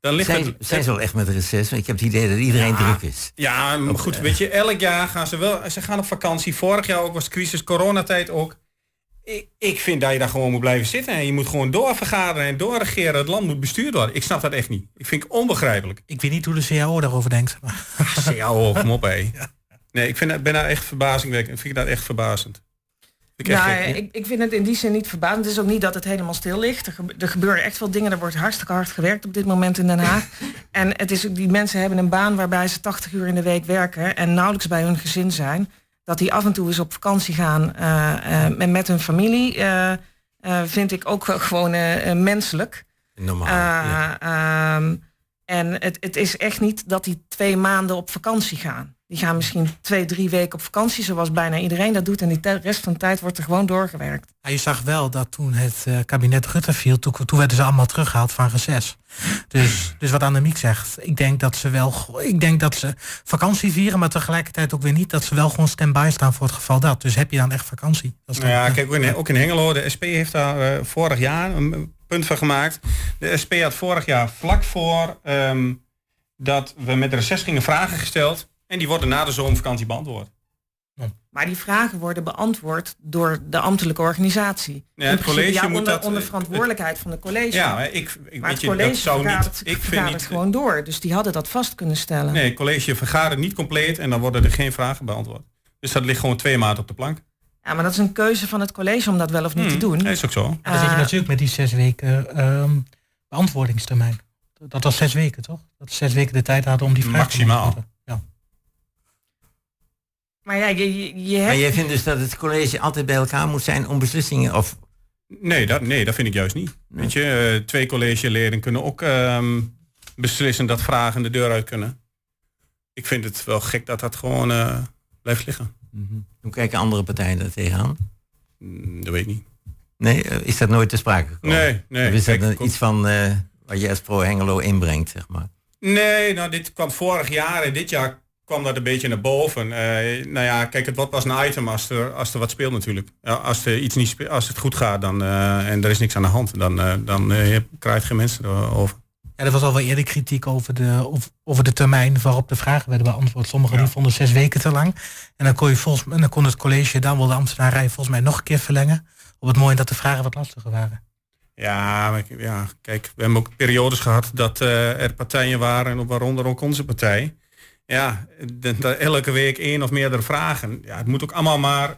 Dan ligt Zijn, het, zijn ze wel echt met reces? Want ik heb het idee dat iedereen Ja. druk is. Ja, maar goed, eh, weet je, elk jaar gaan ze wel, ze gaan op vakantie. Vorig jaar ook was crisis, coronatijd ook. Ik, ik vind dat je daar gewoon moet blijven zitten en je moet gewoon doorvergaderen en doorregeren. Het land moet bestuurd worden. Ik snap dat echt niet. Ik vind het onbegrijpelijk. Ik weet niet hoe de CAO daarover denkt. Maar Ja, kom op, hé. Nee, ik vind, dat- ben daar echt verbazingwekkend. Ik vind dat echt verbazend. Vind ik ik, ik vind het in die zin niet verbazend. Het is ook niet dat het helemaal stil ligt. Er, gebe- er gebeuren echt veel dingen. Er wordt hartstikke hard gewerkt op dit moment in Den Haag. en het is, ook- die mensen hebben een baan waarbij ze 80 uur in de week werken en nauwelijks bij hun gezin zijn. Dat die af en toe eens op vakantie gaan en met hun familie, eh, vind ik ook wel gewoon menselijk. Normaal. Eh, ja. ehm, en het, het is echt niet dat die twee maanden op vakantie gaan. Die gaan misschien twee, drie weken op vakantie, zoals bijna iedereen dat doet. En die te- rest van de tijd wordt er gewoon doorgewerkt. Ja, je zag wel dat toen het eh, kabinet Rutte viel, toen, toen werden ze allemaal teruggehaald van reces. Dus, dus wat Annemiek zegt, ik denk dat ze wel, ik denk dat ze vakantie vieren, maar tegelijkertijd ook weer niet dat ze wel gewoon stand-by staan voor het geval dat. Dus heb je dan echt vakantie? Dat is dan- Nou ja, kijk, ook in, ook in Hengelo, de SP heeft daar eh, vorig jaar een punt van gemaakt. De SP had vorig jaar vlak voor ehm, dat we met de reces gingen vragen gesteld. En die worden na de zomervakantie beantwoord. Maar die vragen worden beantwoord door de ambtelijke organisatie. Ja, het college ja, moet dat, onder verantwoordelijkheid van de college. Ja, maar ik, ik maar weet het je, dat college zou niet. Ik vind niet. gewoon door. Dus die hadden dat vast kunnen stellen. Nee, het college vergadert niet compleet en dan worden er geen vragen beantwoord. Dus dat ligt gewoon twee maanden op de plank. Ja, maar dat is een keuze van het college om dat wel of niet te Hmm, doen. Dat is ook zo. Maar dan zit je Eh, natuurlijk met die zes weken ehm, beantwoordingstermijn. Dat was zes weken, toch? Dat ze zes weken de tijd hadden om die vraag te Maximaal. Maar ja, je, je, je Maar jij vindt dus dat het college altijd bij elkaar moet zijn om beslissingen of Nee, dat, nee, dat vind ik juist niet. Weet je, eh, twee collegeleden kunnen ook ehm, beslissen dat vragen de deur uit kunnen. Ik vind het wel gek dat dat gewoon eh, blijft liggen. hoe kijken andere partijen daar tegenaan? Mm, Dat weet ik niet. Nee, eh, is dat nooit te sprake gekomen? Nee, nee. Of is dat Kijk, iets van eh, wat je als pro Hengelo inbrengt, zeg maar? Nee, nou dit kwam vorig jaar en dit jaar kwam dat een beetje naar boven. Eh, nou ja, kijk, het wordt pas een item als er, als er wat speelt natuurlijk. Ja, als, er iets niet spe- als het goed gaat dan, eh, en er is niks aan de hand, dan, eh dan krijg je geen mensen erover. Ja, er was al wel eerder kritiek over de, of- over de termijn waarop de vragen werden beantwoord. Sommigen die vonden zes weken te lang. En dan kon, je volgens, en dan kon het college dan wel de ambtenarij volgens mij nog een keer verlengen. Op het moment dat de vragen wat lastiger waren. Ja, maar ja, kijk, we hebben ook periodes gehad dat er partijen waren, en waaronder ook onze partij. Ja, de- de- elke week één of meerdere vragen. Ja, het moet ook allemaal maar,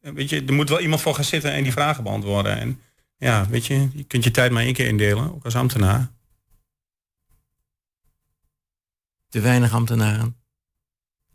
weet je, er moet wel iemand voor gaan zitten en die vragen beantwoorden. En ja, weet je, je kunt je tijd maar één keer indelen, ook als ambtenaar. Te weinig ambtenaren?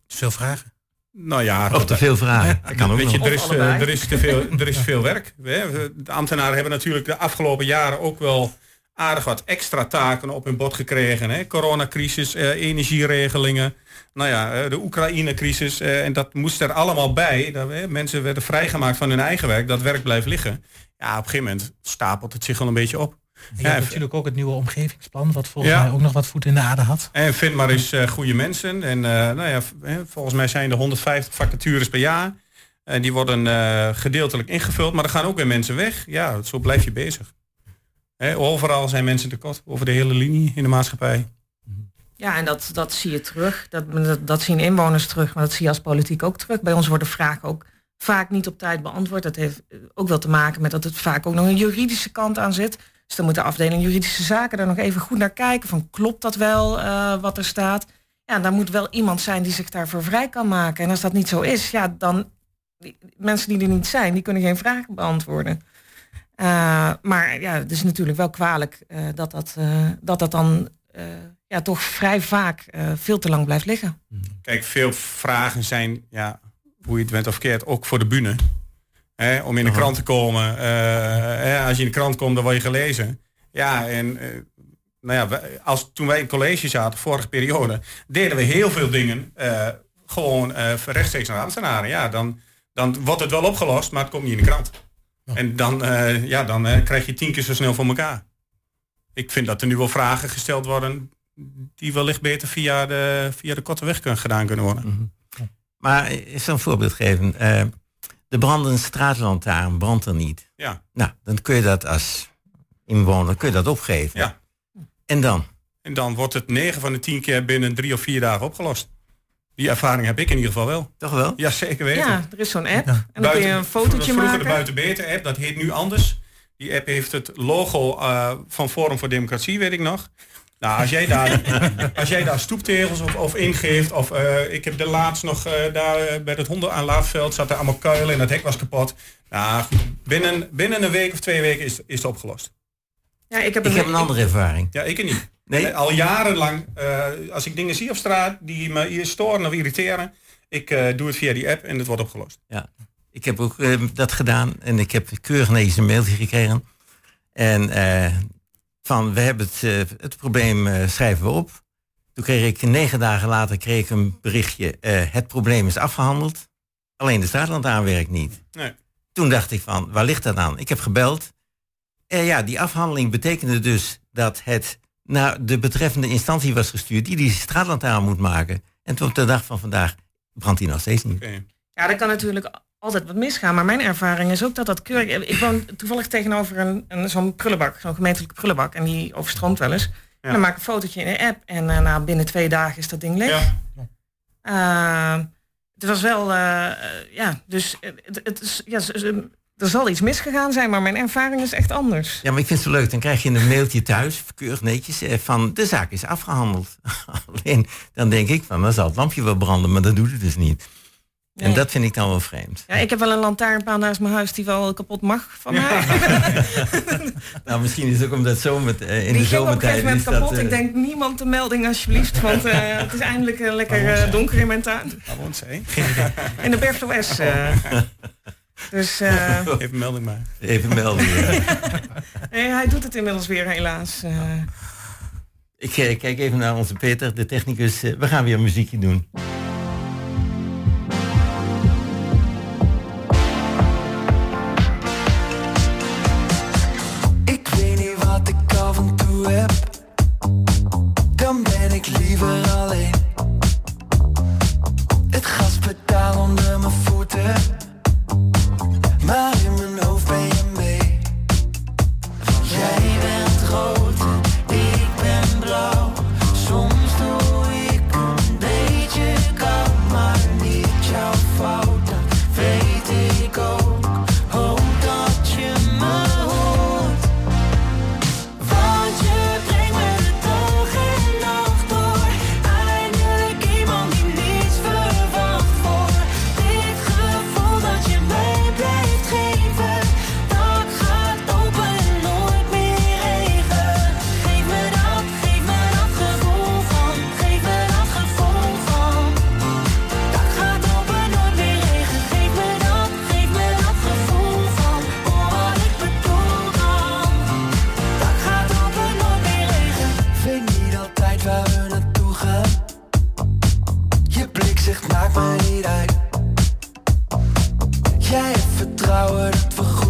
Te veel vragen. Nou ja, Of te veel vragen? Dat kan ook Weet je, er is, eh, er, is te veel, er is veel werk. De ambtenaren hebben natuurlijk de afgelopen jaren ook wel aardig wat extra taken op hun bod gekregen. Hè. Coronacrisis, eh, energieregelingen, nou ja, eh, de Oekraïne-crisis. eh, en dat moest er allemaal bij. Dat, hè, mensen werden vrijgemaakt van hun eigen werk. Dat werk blijft liggen. Ja, op een gegeven moment stapelt het zich wel een beetje op. En je Ja, natuurlijk ook het nieuwe omgevingsplan, wat volgens Ja. mij ook nog wat voet in de aarde had. En vind maar eens eh, goede mensen. En eh, nou ja, volgens mij zijn er 150 vacatures per jaar. En die worden eh, gedeeltelijk ingevuld, maar er gaan ook weer mensen weg. Ja, zo blijf je bezig. Overal zijn mensen tekort, over de hele linie in de maatschappij. Ja, en dat, dat zie je terug. Dat, dat, zien inwoners terug, maar dat zie je als politiek ook terug. Bij ons worden vragen ook vaak niet op tijd beantwoord. Dat heeft ook wel te maken met dat het vaak ook nog een juridische kant aan zit. Dus dan moet de afdeling juridische zaken daar nog even goed naar kijken. Van klopt dat wel eh, wat er staat? Ja, dan moet wel iemand zijn die zich daarvoor vrij kan maken. En als dat niet zo is, ja, dan mensen die er niet zijn, die kunnen geen vragen beantwoorden. Eh, maar ja, het is natuurlijk wel kwalijk eh, dat, dat, eh, dat dat dan eh, ja, toch vrij vaak eh, veel te lang blijft liggen. Kijk, veel vragen zijn, ja, hoe je het bent of verkeerd, ook voor de bühne. Hè, om in de krant te komen. eh, hè, als je in de krant komt, dan word je gelezen. Ja, en eh, nou ja, wij- als, toen wij in college zaten, vorige periode, deden we heel veel dingen eh, gewoon eh, rechtstreeks naar de ambtenaren. Ja, dan, dan wordt het wel opgelost, maar het komt niet in de krant. En dan, eh, ja, dan eh, krijg je tien keer zo snel voor elkaar. Ik vind dat er nu wel vragen gesteld worden die wellicht beter via de, via de korte weg kunnen, gedaan kunnen worden. Maar ik zal een voorbeeld geven. Eh, de brandende straatlantaarn brandt er niet. Ja. Nou, dan kun je dat als inwoner kun je dat opgeven. Ja. En dan? En dan wordt het 9 van de 10 keer binnen drie of vier dagen opgelost. Die ervaring heb ik in ieder geval wel. Toch wel? Ja, zeker weten. Ja, er is zo'n app. En dan kun je een fotootje vroeger maken. de Buitenbeter app, dat heet nu anders. Die app heeft het logo eh, van Forum voor Democratie, weet ik nog. Nou, als jij daar, als jij daar stoeptegels of, of ingeeft, of eh, ik heb de laatst nog eh, daar bij het honden aan Laafveld zat er allemaal kuilen en dat hek was kapot. Nou, goed, binnen, binnen een week of twee weken is, is het opgelost. Ja, ik heb Ik heb een andere ervaring. Ja, ik niet. Nee? Al jarenlang, eh, als ik dingen zie op straat die me hier storen of irriteren, ik eh, doe het via die app en het wordt opgelost. Ja, ik heb ook eh, dat gedaan en ik heb keurig netjes een mailtje gekregen. En van, we hebben het, het probleem schrijven we op. Toen kreeg ik negen dagen later kreeg ik een berichtje, het probleem is afgehandeld. Alleen de straatlantaarn werkt niet. Nee. Toen dacht ik van, waar ligt dat aan? Ik heb gebeld. En ja, die afhandeling betekende dus dat het naar de betreffende instantie was gestuurd die die straatlantaarn moet maken. En tot op de dag van vandaag brandt die nog steeds niet. Ja, er kan natuurlijk altijd wat misgaan. Maar mijn ervaring is ook dat dat keurig... Ik woon toevallig tegenover een, een, zo'n prullenbak, zo'n gemeentelijke prullenbak. En die overstroomt wel eens. En dan maak ik een fotootje in de app. En eh, nou, binnen twee dagen is dat ding leeg. Eh, het was wel... eh, ja, dus het, het is, ja, er zal iets misgegaan zijn. Maar mijn ervaring is echt anders. Ja, maar ik vind het zo leuk. Dan krijg je een mailtje thuis, keurig netjes, eh, van de zaak is afgehandeld. Alleen dan denk ik van, dan zal het lampje wel branden, maar dat doet het dus niet. En dat vind ik dan wel vreemd. Ja, ik heb wel een lantaarnpaal naast mijn huis die wel kapot mag van mij. Nou, misschien is het ook omdat zomer, eh, in Die de ging op een zomertijd dat... kapot. eh, Ik denk niemand de melding alsjeblieft. Want eh, het is eindelijk lekker donker in mijn tuin. Waar woont zij? In de Bertel S. Dus eh, Even melding maar. Even ja. nee, hij doet het inmiddels weer helaas. eh. ik eh, kijk even naar onze Peter, de technicus. We gaan weer een muziekje doen. Hebt vertrouwen dat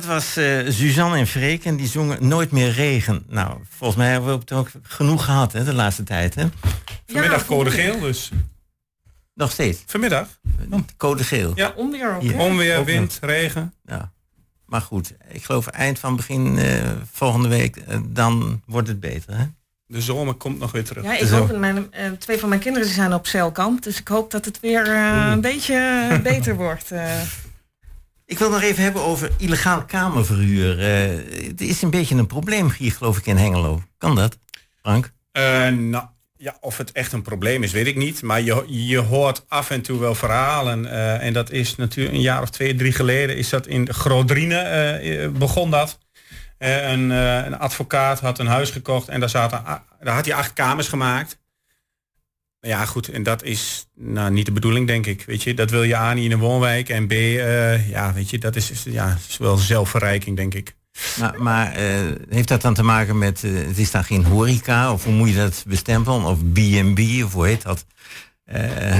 dat was eh, Suzanne en Freek en die zongen Nooit meer regen. Nou, volgens mij hebben we het ook genoeg gehad hè, de laatste tijd. Hè? Vanmiddag code geel dus. Nog steeds? Vanmiddag. Code geel. Ja. Onweer ook. Hè? Onweer, Ook wind, regen. Ja. Maar goed, ik geloof eind van begin eh, volgende week, eh, dan wordt het beter. Hè? De zomer komt nog weer terug. Ja, ik hoop, mijn, eh, twee van mijn kinderen zijn op zeilkamp, dus ik hoop dat het weer eh, een beetje beter wordt. Ik wil nog even hebben over illegaal kamerverhuur. Eh, het is een beetje een probleem hier, geloof ik, in Hengelo. Kan dat, Frank? Eh, nou, ja, of het echt een probleem is, weet ik niet. Maar je, je hoort af en toe wel verhalen. eh, en dat is natuurlijk een jaar of twee, drie geleden... is dat in Grodrine begon dat. Een, een advocaat had een huis gekocht... en daar, zaten, daar had hij acht kamers gemaakt. Ja, goed, en dat is nou, niet de bedoeling, denk ik. Weet je, dat wil je A niet in een woonwijk. En B, eh, ja, weet je, dat is, is- ja, is wel zelfverrijking, denk ik. Maar, maar eh, heeft dat dan te maken met, eh, het is dan geen horeca, of hoe moet je dat bestempelen? Of B&B, of hoe heet dat?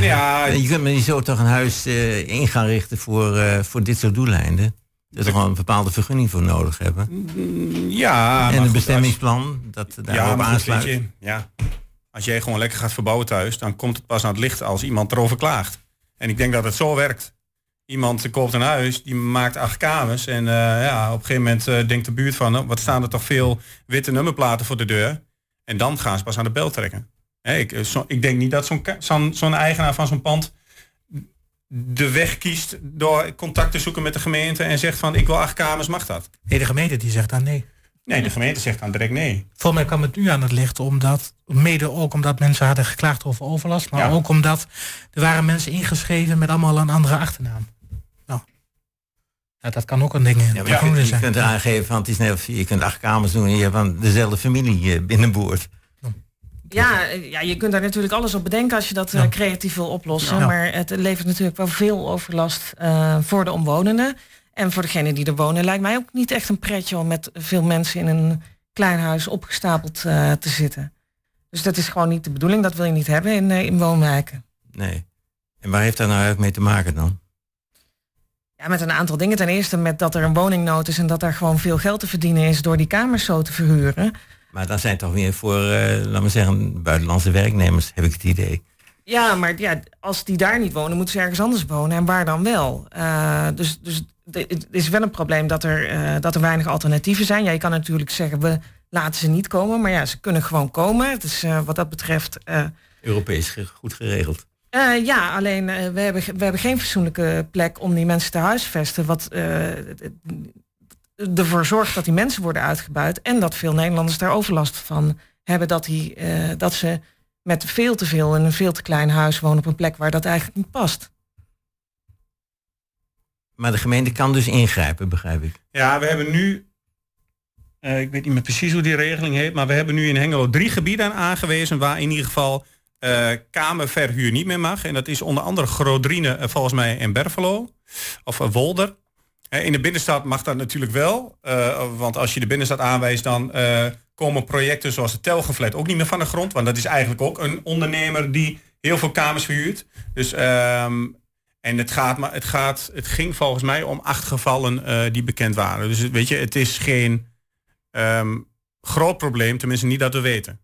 Ja. Je kunt me niet zo toch een huis in gaan richten voor, voor dit soort doeleinden. Dat er gewoon een bepaalde vergunning voor nodig hebben. Ja, en een bestemmingsplan dat daarop aansluit. je, ja. Als jij gewoon lekker gaat verbouwen thuis, dan komt het pas aan het licht als iemand erover klaagt. En ik denk dat het zo werkt. Iemand koopt een huis, die maakt acht kamers. En eh, ja, op een gegeven moment eh, denkt de buurt van, oh, wat staan er toch veel witte nummerplaten voor de deur. En dan gaan ze pas aan de bel trekken. Ik, eh, ik denk niet dat zo'n eigenaar van zo'n pand de weg kiest door contact te zoeken met de gemeente en zegt van ik wil acht kamers, mag dat? Nee, de gemeente die zegt dan nee. Nee, de gemeente zegt dan direct nee. Volgens mij kwam het nu aan het licht omdat, mede ook omdat mensen hadden geklaagd over overlast, maar Ja. ook omdat er waren mensen ingeschreven met allemaal een andere achternaam. Nou, ja, dat kan ook een ding in. Ja, maar je, kunt, je kunt aangeven van het is net of je kunt acht kamers doen en je hebt dan dezelfde familie eh, binnenboord. Ja, eh, ja, je kunt daar natuurlijk alles op bedenken als je dat eh, creatief wil oplossen. Ja. Maar het levert natuurlijk wel veel overlast eh, voor de omwonenden. En voor degenen die er wonen lijkt mij ook niet echt een pretje om met veel mensen in een klein huis opgestapeld eh, te zitten. Dus dat is gewoon niet de bedoeling. Dat wil je niet hebben in, eh, in woonwijken. Nee. En waar heeft dat nou eigenlijk mee te maken dan? Ja, met een aantal dingen. Ten eerste met dat er een woningnood is en dat daar gewoon veel geld te verdienen is door die kamers zo te verhuren. Maar dan zijn toch weer voor, eh laten we zeggen, buitenlandse werknemers, heb ik het idee. Ja, maar ja, als die daar niet wonen, moeten ze ergens anders wonen. En waar dan wel? Eh, dus dus het is wel een probleem dat er, eh, dat er weinig alternatieven zijn. Ja, je kan natuurlijk zeggen, we laten ze niet komen. Maar ja, ze kunnen gewoon komen. Het is eh, wat dat betreft... Europees goed geregeld. ja, alleen we, hebben, we hebben geen fatsoenlijke plek om die mensen te huisvesten. Wat het- ervoor zorgt dat die mensen worden uitgebuit. En dat veel Nederlanders daar overlast van hebben. Dat, die, dat ze met veel te veel in een veel te klein huis wonen op een plek waar dat eigenlijk niet past. Maar de gemeente kan dus ingrijpen, begrijp ik. Ja, we hebben nu, eh, ik weet niet meer precies hoe die regeling heet, maar we hebben nu in Hengelo drie gebieden aangewezen waar in ieder geval eh, kamerverhuur niet meer mag. En dat is onder andere Grodrine, eh, volgens mij, en Bervelo. Of Wolder. In de binnenstad mag dat natuurlijk wel. eh, want als je de binnenstad aanwijst, dan eh, komen projecten zoals de Telgenflat ook niet meer van de grond. Want dat is eigenlijk ook een ondernemer die heel veel kamers verhuurt. Dus ehm, en het gaat, maar het gaat, het ging volgens mij om acht gevallen eh, die bekend waren. Dus weet je, het is geen ehm, groot probleem, tenminste niet dat we weten.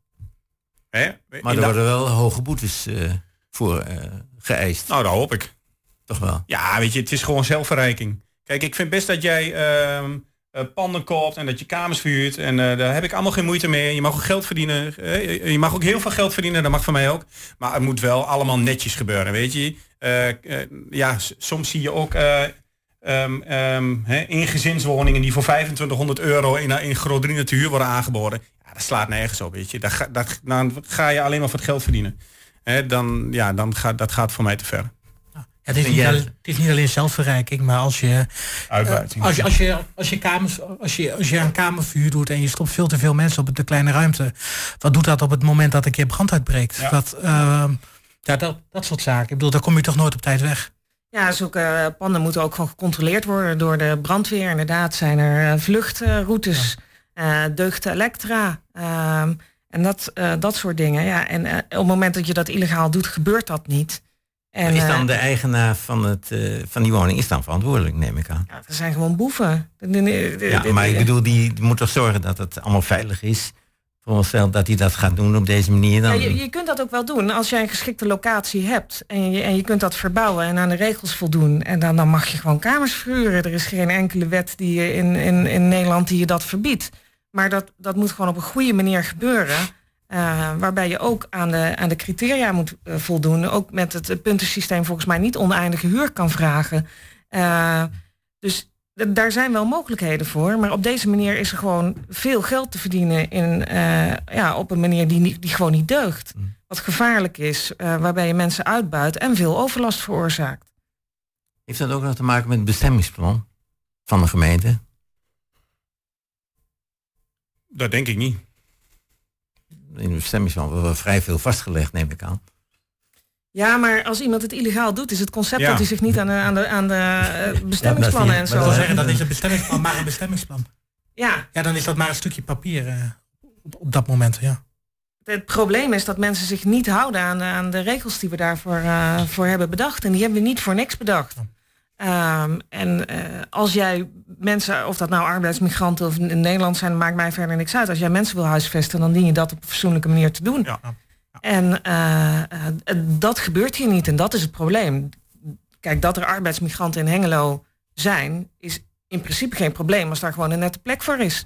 Hè? Maar In er de- worden wel hoge boetes eh, voor eh, geëist. Nou, dat hoop ik. Toch wel? Ja, weet je, het is gewoon zelfverrijking. Kijk, ik vind best dat jij ehm, eh, panden koopt en dat je kamers verhuurt. En eh, daar heb ik allemaal geen moeite mee. Je mag ook geld verdienen. eh, je mag ook heel veel geld verdienen, dat mag van mij ook. Maar het moet wel allemaal netjes gebeuren, weet je. Eh, eh, ja, soms zie je ook eh, ehm, hè, ingezinswoningen die voor 2500 euro in, in Grodrine te huur worden aangeboden. Ja, dat slaat nergens op, weet je. Daar ga, dan ga je alleen maar voor het geld verdienen. Hè, dan, ja, dan gaat, dat gaat voor mij te ver. Het is, niet Ja. al- het is niet alleen zelfverrijking, maar als je, Uitbuiting. eh, als je, als je, als je, kamers, als je, als je een kamervuur doet en je stopt veel te veel mensen op de kleine ruimte, wat doet dat op het moment dat een keer brand uitbreekt? Ja. Dat, ehm, ja, dat, dat soort zaken. Ik bedoel, daar kom je toch nooit op tijd weg. Ja, zulke eh, panden moeten ook gewoon gecontroleerd worden door de brandweer. Inderdaad zijn er eh, vluchtroutes, eh deugd Elektra ehm, en dat, eh, dat soort dingen. Ja, en eh, op het moment dat je dat illegaal doet, gebeurt dat niet. En, is dan eh, de eigenaar van, het, eh, van die woning is dan verantwoordelijk, neem ik aan. er zijn gewoon boeven. Ja, maar ik bedoel, die moet toch zorgen dat het allemaal veilig is. Voor onszelf dat hij dat gaat doen op deze manier. Ja, Dan, je, je kunt dat ook wel doen als jij een geschikte locatie hebt en je, en je kunt dat verbouwen en aan de regels voldoen. En dan, dan mag je gewoon kamers verhuren. Er is geen enkele wet die je in, in, in Nederland die je dat verbiedt. Maar dat, dat moet gewoon op een goede manier gebeuren. Eh, waarbij je ook aan de, aan de criteria moet eh, voldoen. Ook met het puntensysteem volgens mij niet oneindige huur kan vragen. Eh, dus d- daar zijn wel mogelijkheden voor. Maar op deze manier is er gewoon veel geld te verdienen in, eh, ja, op een manier die, niet- die gewoon niet deugt. Wat gevaarlijk is, eh, waarbij je mensen uitbuit en veel overlast veroorzaakt. Heeft dat ook nog te maken met het bestemmingsplan van de gemeente? Dat denk ik niet. In het bestemmingsplan vrij veel vastgelegd, neem ik aan. Ja, maar als iemand het illegaal doet, is het concept Ja. dat hij zich niet aan de, aan de, aan de eh, bestemmingsplannen en Dat zo. wil zeggen, dan is het bestemmingsplan maar een bestemmingsplan. Ja. Ja, dan is dat maar een stukje papier eh, op, op dat moment, ja. Het probleem is dat mensen zich niet houden aan de, aan de regels die we daarvoor eh, voor hebben bedacht. En die hebben we niet voor niks bedacht. Ehm, en eh, als jij mensen, of dat nou arbeidsmigranten of in Nederland zijn, maakt mij verder niks uit. Als jij mensen wil huisvesten, dan dien je dat op een fatsoenlijke manier te doen. En eh, eh, dat gebeurt hier niet en dat is het probleem. Kijk, dat er arbeidsmigranten in Hengelo zijn, is in principe geen probleem als daar gewoon een nette plek voor is.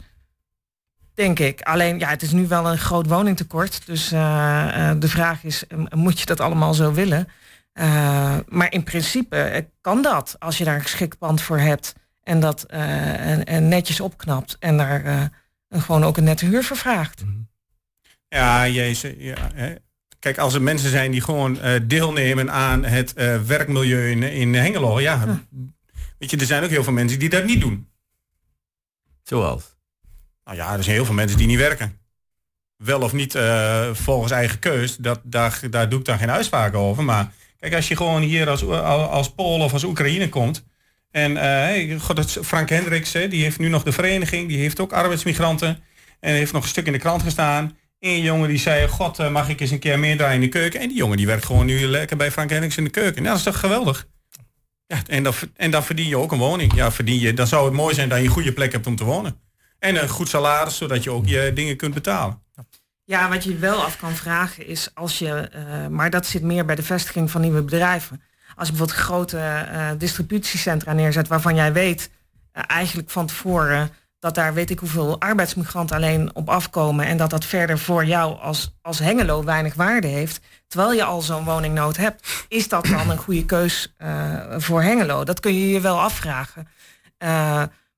Denk ik. Alleen, ja, het is nu wel een groot woningtekort. Dus de vraag is, moet je dat allemaal zo willen? Eh, maar in principe eh, kan dat als je daar een geschikt pand voor hebt en dat eh, en, en netjes opknapt en daar eh, gewoon ook een nette huur voor vraagt. Ja, jezus. Ja, hè. Kijk, als er mensen zijn die gewoon eh, deelnemen aan het eh, werkmilieu in, in Hengelo, ja, Weet je, er zijn ook heel veel mensen die dat niet doen. Zoals? Nou ja, er zijn heel veel mensen die niet werken. Wel of niet eh, volgens eigen keus, dat, daar, daar doe ik dan geen uitspraken over. Maar kijk, als je gewoon hier als, als Pool of als Oekraïne komt. En hey, god, Frank Hendricks, hè, die heeft nu nog de vereniging, die heeft ook arbeidsmigranten. En heeft nog een stuk in de krant gestaan. Eén jongen die zei, god, eh, mag ik eens een keer meer draaien in de keuken? En die jongen die werkt gewoon nu lekker bij Frank Hendricks in de keuken. Nou, dat is toch geweldig? Ja, en dan, en dan verdien je ook een woning. Ja, verdien je, dan zou het mooi zijn dat je een goede plek hebt om te wonen. En een goed salaris, zodat je ook je dingen kunt betalen. Ja, wat je wel af kan vragen is als je, eh, maar dat zit meer bij de vestiging van nieuwe bedrijven. Als je bijvoorbeeld grote eh, distributiecentra neerzet waarvan jij weet eh, eigenlijk van tevoren dat daar weet ik hoeveel arbeidsmigranten alleen op afkomen en dat dat verder voor jou als, als Hengelo weinig waarde heeft, terwijl je al zo'n woningnood hebt, is dat dan een goede keus voor Hengelo? Dat kun je je wel afvragen.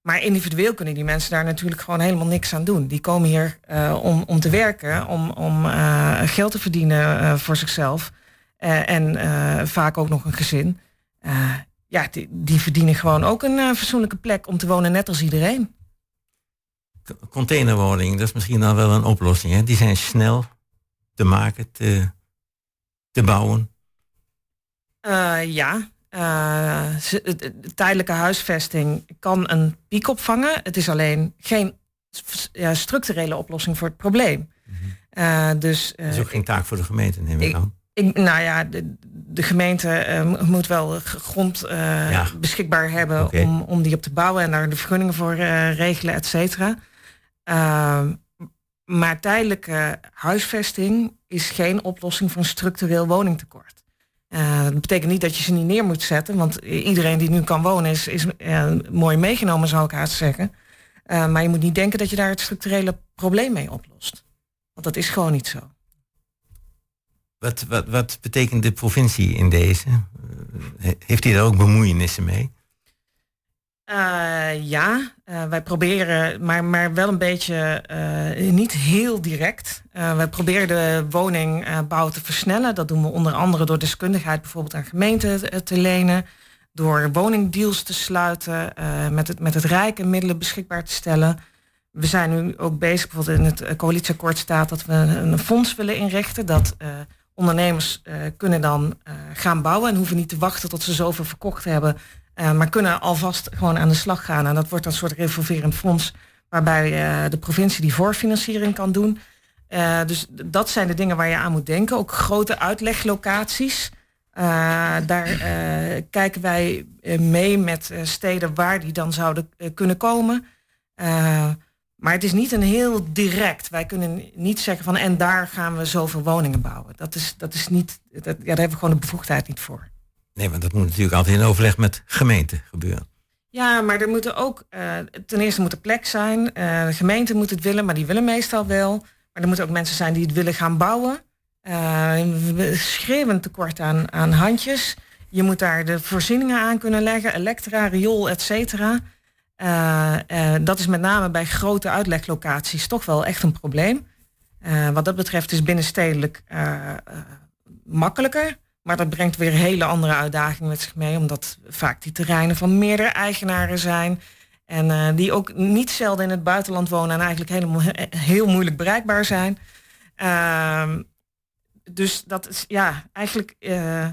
Maar individueel kunnen die mensen daar natuurlijk gewoon helemaal niks aan doen. Die komen hier eh, om, om te werken, om, om eh, geld te verdienen eh, voor zichzelf. En vaak ook nog een gezin. Ja, die, die verdienen gewoon ook een fatsoenlijke plek om te wonen, net als iedereen. Containerwoningen, dat is misschien dan wel een oplossing. Hè? Die zijn snel te maken, te, te bouwen. Ja, het- tijdelijke huisvesting kan een piek opvangen. Het is alleen geen ja, structurele oplossing voor het probleem. Eh, dus, eh, Dat is ook geen taak voor de gemeente, neem ik ik- aan. Ik, nou ja, de, de gemeente moet wel grond Ja. beschikbaar hebben om, om die op te bouwen en daar de vergunningen voor regelen, et cetera. Ehm, maar tijdelijke huisvesting is geen oplossing voor een structureel woningtekort. Eh, dat betekent niet dat je ze niet neer moet zetten, want iedereen die nu kan wonen is, is eh, mooi meegenomen, zou ik haast zeggen. Eh, maar je moet niet denken dat je daar het structurele probleem mee oplost. Want dat is gewoon niet zo. Wat, wat, wat betekent de provincie in deze? He- Heeft hij daar ook bemoeienissen mee? Eh, ja, eh, wij proberen, maar, maar wel een beetje eh, niet heel direct. Wij proberen de woningbouw te versnellen. Dat doen we onder andere door deskundigheid bijvoorbeeld aan gemeenten te, lenen. Door woningdeals te sluiten, met, het, met het Rijk en middelen beschikbaar te stellen. We zijn nu ook bezig, bijvoorbeeld in het coalitieakkoord staat dat we een fonds willen inrichten. Dat ondernemers kunnen dan gaan bouwen en hoeven niet te wachten tot ze zoveel verkocht hebben. Eh, maar kunnen alvast gewoon aan de slag gaan. En dat wordt een soort revolverend fonds waarbij eh, de provincie die voorfinanciering kan doen. Eh, dus dat zijn de dingen waar je aan moet denken. Ook grote uitleglocaties. Daar kijken wij mee met steden waar die dan zouden kunnen komen. Maar het is niet een heel direct. Wij kunnen niet zeggen van en daar gaan we zoveel woningen bouwen. Dat is, dat is niet, dat, ja, daar hebben we gewoon de bevoegdheid niet voor. Nee, want dat moet natuurlijk altijd in overleg met gemeenten gebeuren. Ja, maar er moeten ook, eh, ten eerste moet er plek zijn. Eh, de gemeente moet het willen, maar die willen meestal wel. Maar er moeten ook mensen zijn die het willen gaan bouwen. Eh, we schreeuwen tekort aan, aan handjes. Je moet daar de voorzieningen aan kunnen leggen, elektra, riool, et cetera. Eh, eh, dat is met name bij grote uitleglocaties toch wel echt een probleem. Eh, wat dat betreft is binnenstedelijk eh, eh, makkelijker. Maar dat brengt weer hele andere uitdagingen met zich mee. Omdat vaak die terreinen van meerdere eigenaren zijn. En eh, die ook niet zelden in het buitenland wonen en eigenlijk helemaal he- heel moeilijk bereikbaar zijn. Ehm, dus dat is ja, eigenlijk eh,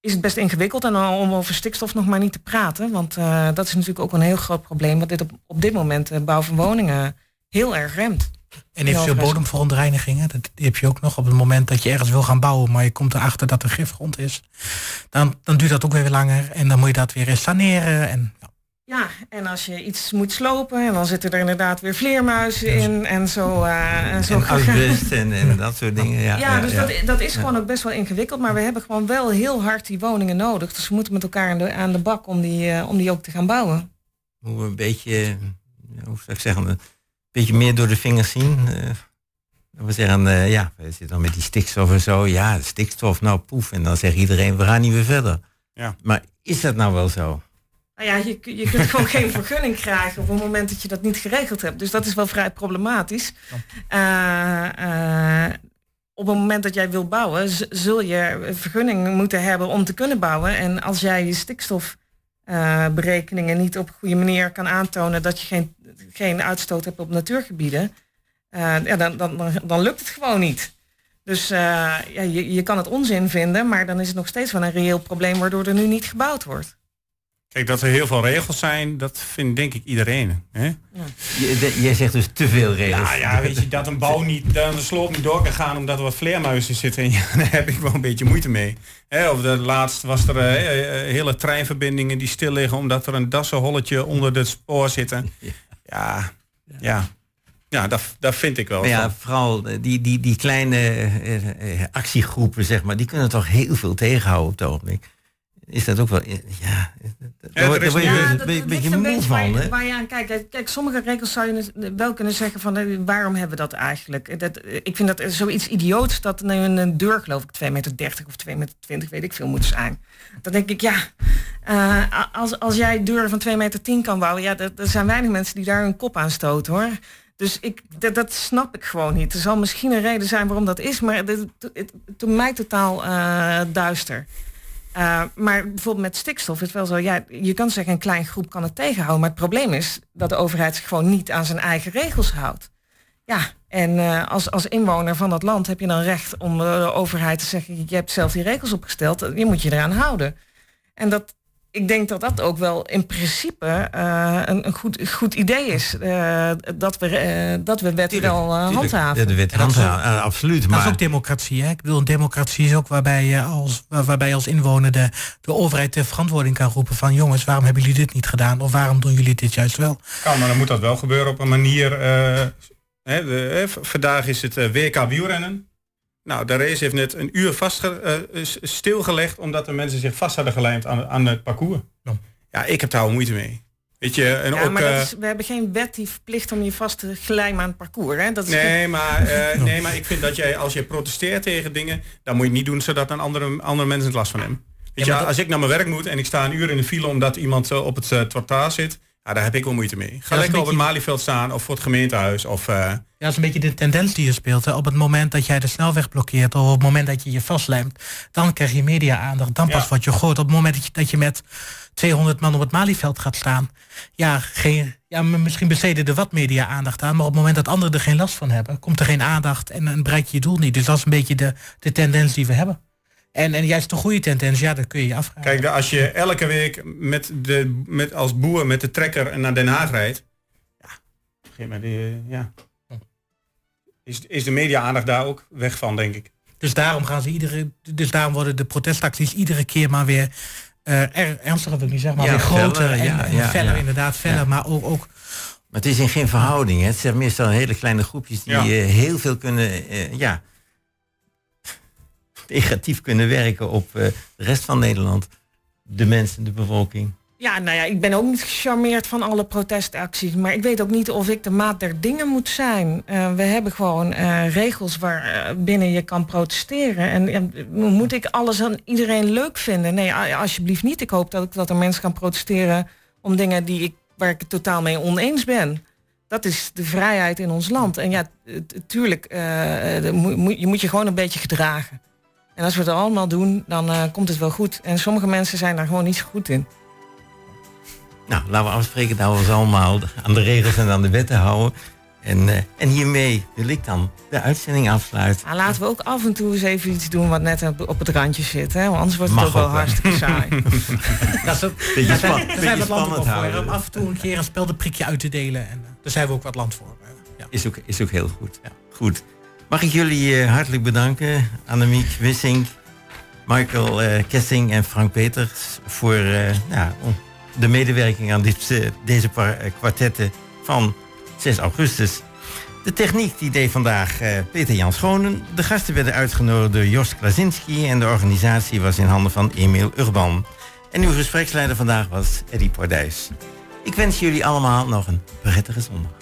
is het best ingewikkeld. En dan om over stikstof nog maar niet te praten. Want eh, dat is natuurlijk ook een heel groot probleem. Wat dit op, op dit moment de bouw van woningen heel erg remt. En eventueel Ja, bodemverontreinigingen, dat die heb je ook nog op het moment dat je ergens wil gaan bouwen, maar je komt erachter dat er gifgrond is. Dan, dan duurt dat ook weer langer en dan moet je dat weer eens saneren. En, Ja, en als je iets moet slopen, en dan zitten er inderdaad weer vleermuizen in en zo. eh, en zo En asbest en, en dat soort dingen. Ja, Ja, dus Dat, dat is Ja. gewoon ook best wel ingewikkeld. Maar we hebben gewoon wel heel hard die woningen nodig. Dus we moeten met elkaar aan de, aan de bak om die, eh, om die ook te gaan bouwen. Hoe we een beetje, ja, hoe zou ik zeggen, beetje meer door de vingers zien. eh. we zeggen, eh, ja, we zitten dan met die stikstof en zo. Ja, stikstof, nou poef. En dan zegt iedereen, we gaan niet weer verder. Ja. Maar is dat nou wel zo? Nou ja, je, je kunt gewoon geen vergunning krijgen op het moment dat je dat niet geregeld hebt. Dus dat is wel vrij problematisch. Eh, eh, op het moment dat jij wil bouwen, zul je een vergunning moeten hebben om te kunnen bouwen. En als jij je stikstofberekeningen niet op een goede manier kan aantonen dat je geen, geen uitstoot hebt op natuurgebieden, eh, ja, dan, dan, dan, dan lukt het gewoon niet. Dus eh, ja, je, je kan het onzin vinden, maar dan is het nog steeds wel een reëel probleem waardoor er nu niet gebouwd wordt. Kijk, dat er heel veel regels zijn, dat vindt denk ik iedereen. Hè? De- Jij zegt dus te veel regels. Ja, weet je, dat een bouw niet, dat een sloop niet door kan gaan omdat er wat vleermuizen zitten. En ja, daar heb ik wel een beetje moeite mee. Hè, of de, laatst was er eh, eh, hele treinverbindingen die stil liggen omdat er een dassenholletje onder het spoor zitten. Ja, ja. Ja, dat, dat vind ik wel. Maar ja, vooral eh, die, die, die kleine eh, eh, actiegroepen, zeg maar, die kunnen toch heel veel tegenhouden op het ogenblik. Is dat ook wel, eh, ja, daar word- je Ja, een dat- beetje- moe beetje waar van? Waar je aan kijkt. Kijk, Kijk, sommige regels zou je dus wel kunnen zeggen van eh, waarom hebben we dat eigenlijk? Dat, eh, ik vind dat zoiets idioots dat een, een deur geloof ik 2,30 meter of 2,20 meter, weet ik veel, moet zijn. Dan denk ik, ja, eh, als, als jij deuren van 2,10 meter kan bouwen, ja, er er zijn weinig mensen die daar hun kop aan stoten hoor. Dus ik, dat, dat snap ik gewoon niet. Er zal misschien een reden zijn waarom dat is, maar het, het, het, het mij totaal eh, duister. Uh, maar bijvoorbeeld met stikstof is het wel zo, ja, je kan zeggen een klein groep kan het tegenhouden, maar het probleem is dat de overheid zich gewoon niet aan zijn eigen regels houdt. Ja, en uh, als, als inwoner van dat land heb je dan recht om de overheid te zeggen, je hebt zelf die regels opgesteld, je moet je eraan houden. En dat, ik denk dat dat ook wel in principe uh, een, een goed, goed idee is. Uh, dat, we, dat we wet Tuurlijk, wel handhaven. De wet handhaven, uh, absoluut. Dat maar... is ook democratie. Hè? Ik bedoel, een democratie is ook waarbij je als, waarbij als inwoner de, de overheid de verantwoording kan roepen van jongens, waarom hebben jullie dit niet gedaan? Of waarom doen jullie dit juist wel? Kan, maar dan moet dat wel gebeuren op een manier. Uh, hè, de, hè, vandaag is het WK wielrennen. Nou, de race heeft net een uur vast uh, stilgelegd omdat de mensen zich vast hadden gelijmd aan, aan het parcours. Ja. ja, ik heb daar wel moeite mee. Weet je, en ja, ook, maar is, we hebben geen wet die verplicht om je vast te glijmen aan het parcours. Hè? Dat is nee, goed. maar, uh, nee, maar ik vind dat jij, als je protesteert tegen dingen, dan moet je niet doen zodat een andere, andere mensen het last van hebben. Weet ja, je, dat... als ik naar mijn werk moet en ik sta een uur in de file omdat iemand op het uh, trottoir zit, Ah, daar heb ik wel moeite mee. Ga lekker op het Malieveld staan of voor het gemeentehuis. Of, eh, Ja, dat is een beetje de tendens die je speelt. Hè. Op het moment dat jij de snelweg blokkeert of op het moment dat je je vastlijmt, dan krijg je media-aandacht. Dan pas Ja. wat je gooit. Op het moment dat je, dat je met 200 man op het Malieveld gaat staan, ja, geen, ja, misschien besteden er wat media-aandacht aan, maar op het moment dat anderen er geen last van hebben, komt er geen aandacht en, en bereik je je doel niet. Dus dat is een beetje de, de tendens die we hebben. En, en juist de goede tendens, ja, dat kun je je afvragen. Kijk, als je elke week met de, met, als boer met de trekker naar Den Haag rijdt, ja, moment, eh, ja, is, is de media-aandacht daar ook weg van, denk ik. Dus daarom gaan ze iedere, dus daarom worden de protestacties iedere keer maar weer eh er, ernstiger, wil ik niet zeggen, maar Ja, weer groter feller, en, ja, en ja, feller, ja. inderdaad, feller, Ja. maar ook, ook Maar het is in geen verhouding. Hè. Het zijn meestal hele kleine groepjes die Ja. eh, heel veel kunnen, eh, ja, negatief kunnen werken op eh, de rest van Nederland. De mensen, de bevolking. Ja, nou ja, ik ben ook niet gecharmeerd van alle protestacties. Maar ik weet ook niet of ik de maat der dingen moet zijn. Eh, we hebben gewoon eh, regels waar binnen je kan protesteren. En moet ik alles aan iedereen leuk vinden? Nee, alsjeblieft niet. Ik hoop dat, ik, dat er mensen gaan protesteren om dingen die ik, waar ik het totaal mee oneens ben. Dat is de vrijheid in ons land. En ja, tuurlijk, je moet je gewoon een beetje gedragen. En als we het allemaal doen, dan eh, komt het wel goed. En sommige mensen zijn daar gewoon niet zo goed in. Nou, laten we afspreken dat we ons allemaal aan de regels en aan de wetten houden. En, eh, en hiermee wil ik dan de uitzending afsluiten. Nou, laten we ook af en toe eens even iets doen wat net op, het randje zit. Hè? Want anders wordt het Mag ook wel hartstikke saai. Dat is ook, Beetje daar zijn, daar we land voor. houden. Om af en toe een keer een speldenprikje uit te delen. En eh, daar zijn we ook wat land voor. Ja. Is ook, is ook heel goed. Goed. Mag ik jullie eh, hartelijk bedanken. Annemiek Wissing, Michael eh, Kessing en Frank Peters voor eh, ja, de medewerking aan dit, deze kwartetten van 6 augustus. De techniek die deed vandaag Peter Jan Schonen. De gasten werden uitgenodigd door Jos Klasinski en de organisatie was in handen van Emiel Urban. En uw gespreksleider vandaag was Eddie Pordijs. Ik wens jullie allemaal nog een prettige zondag.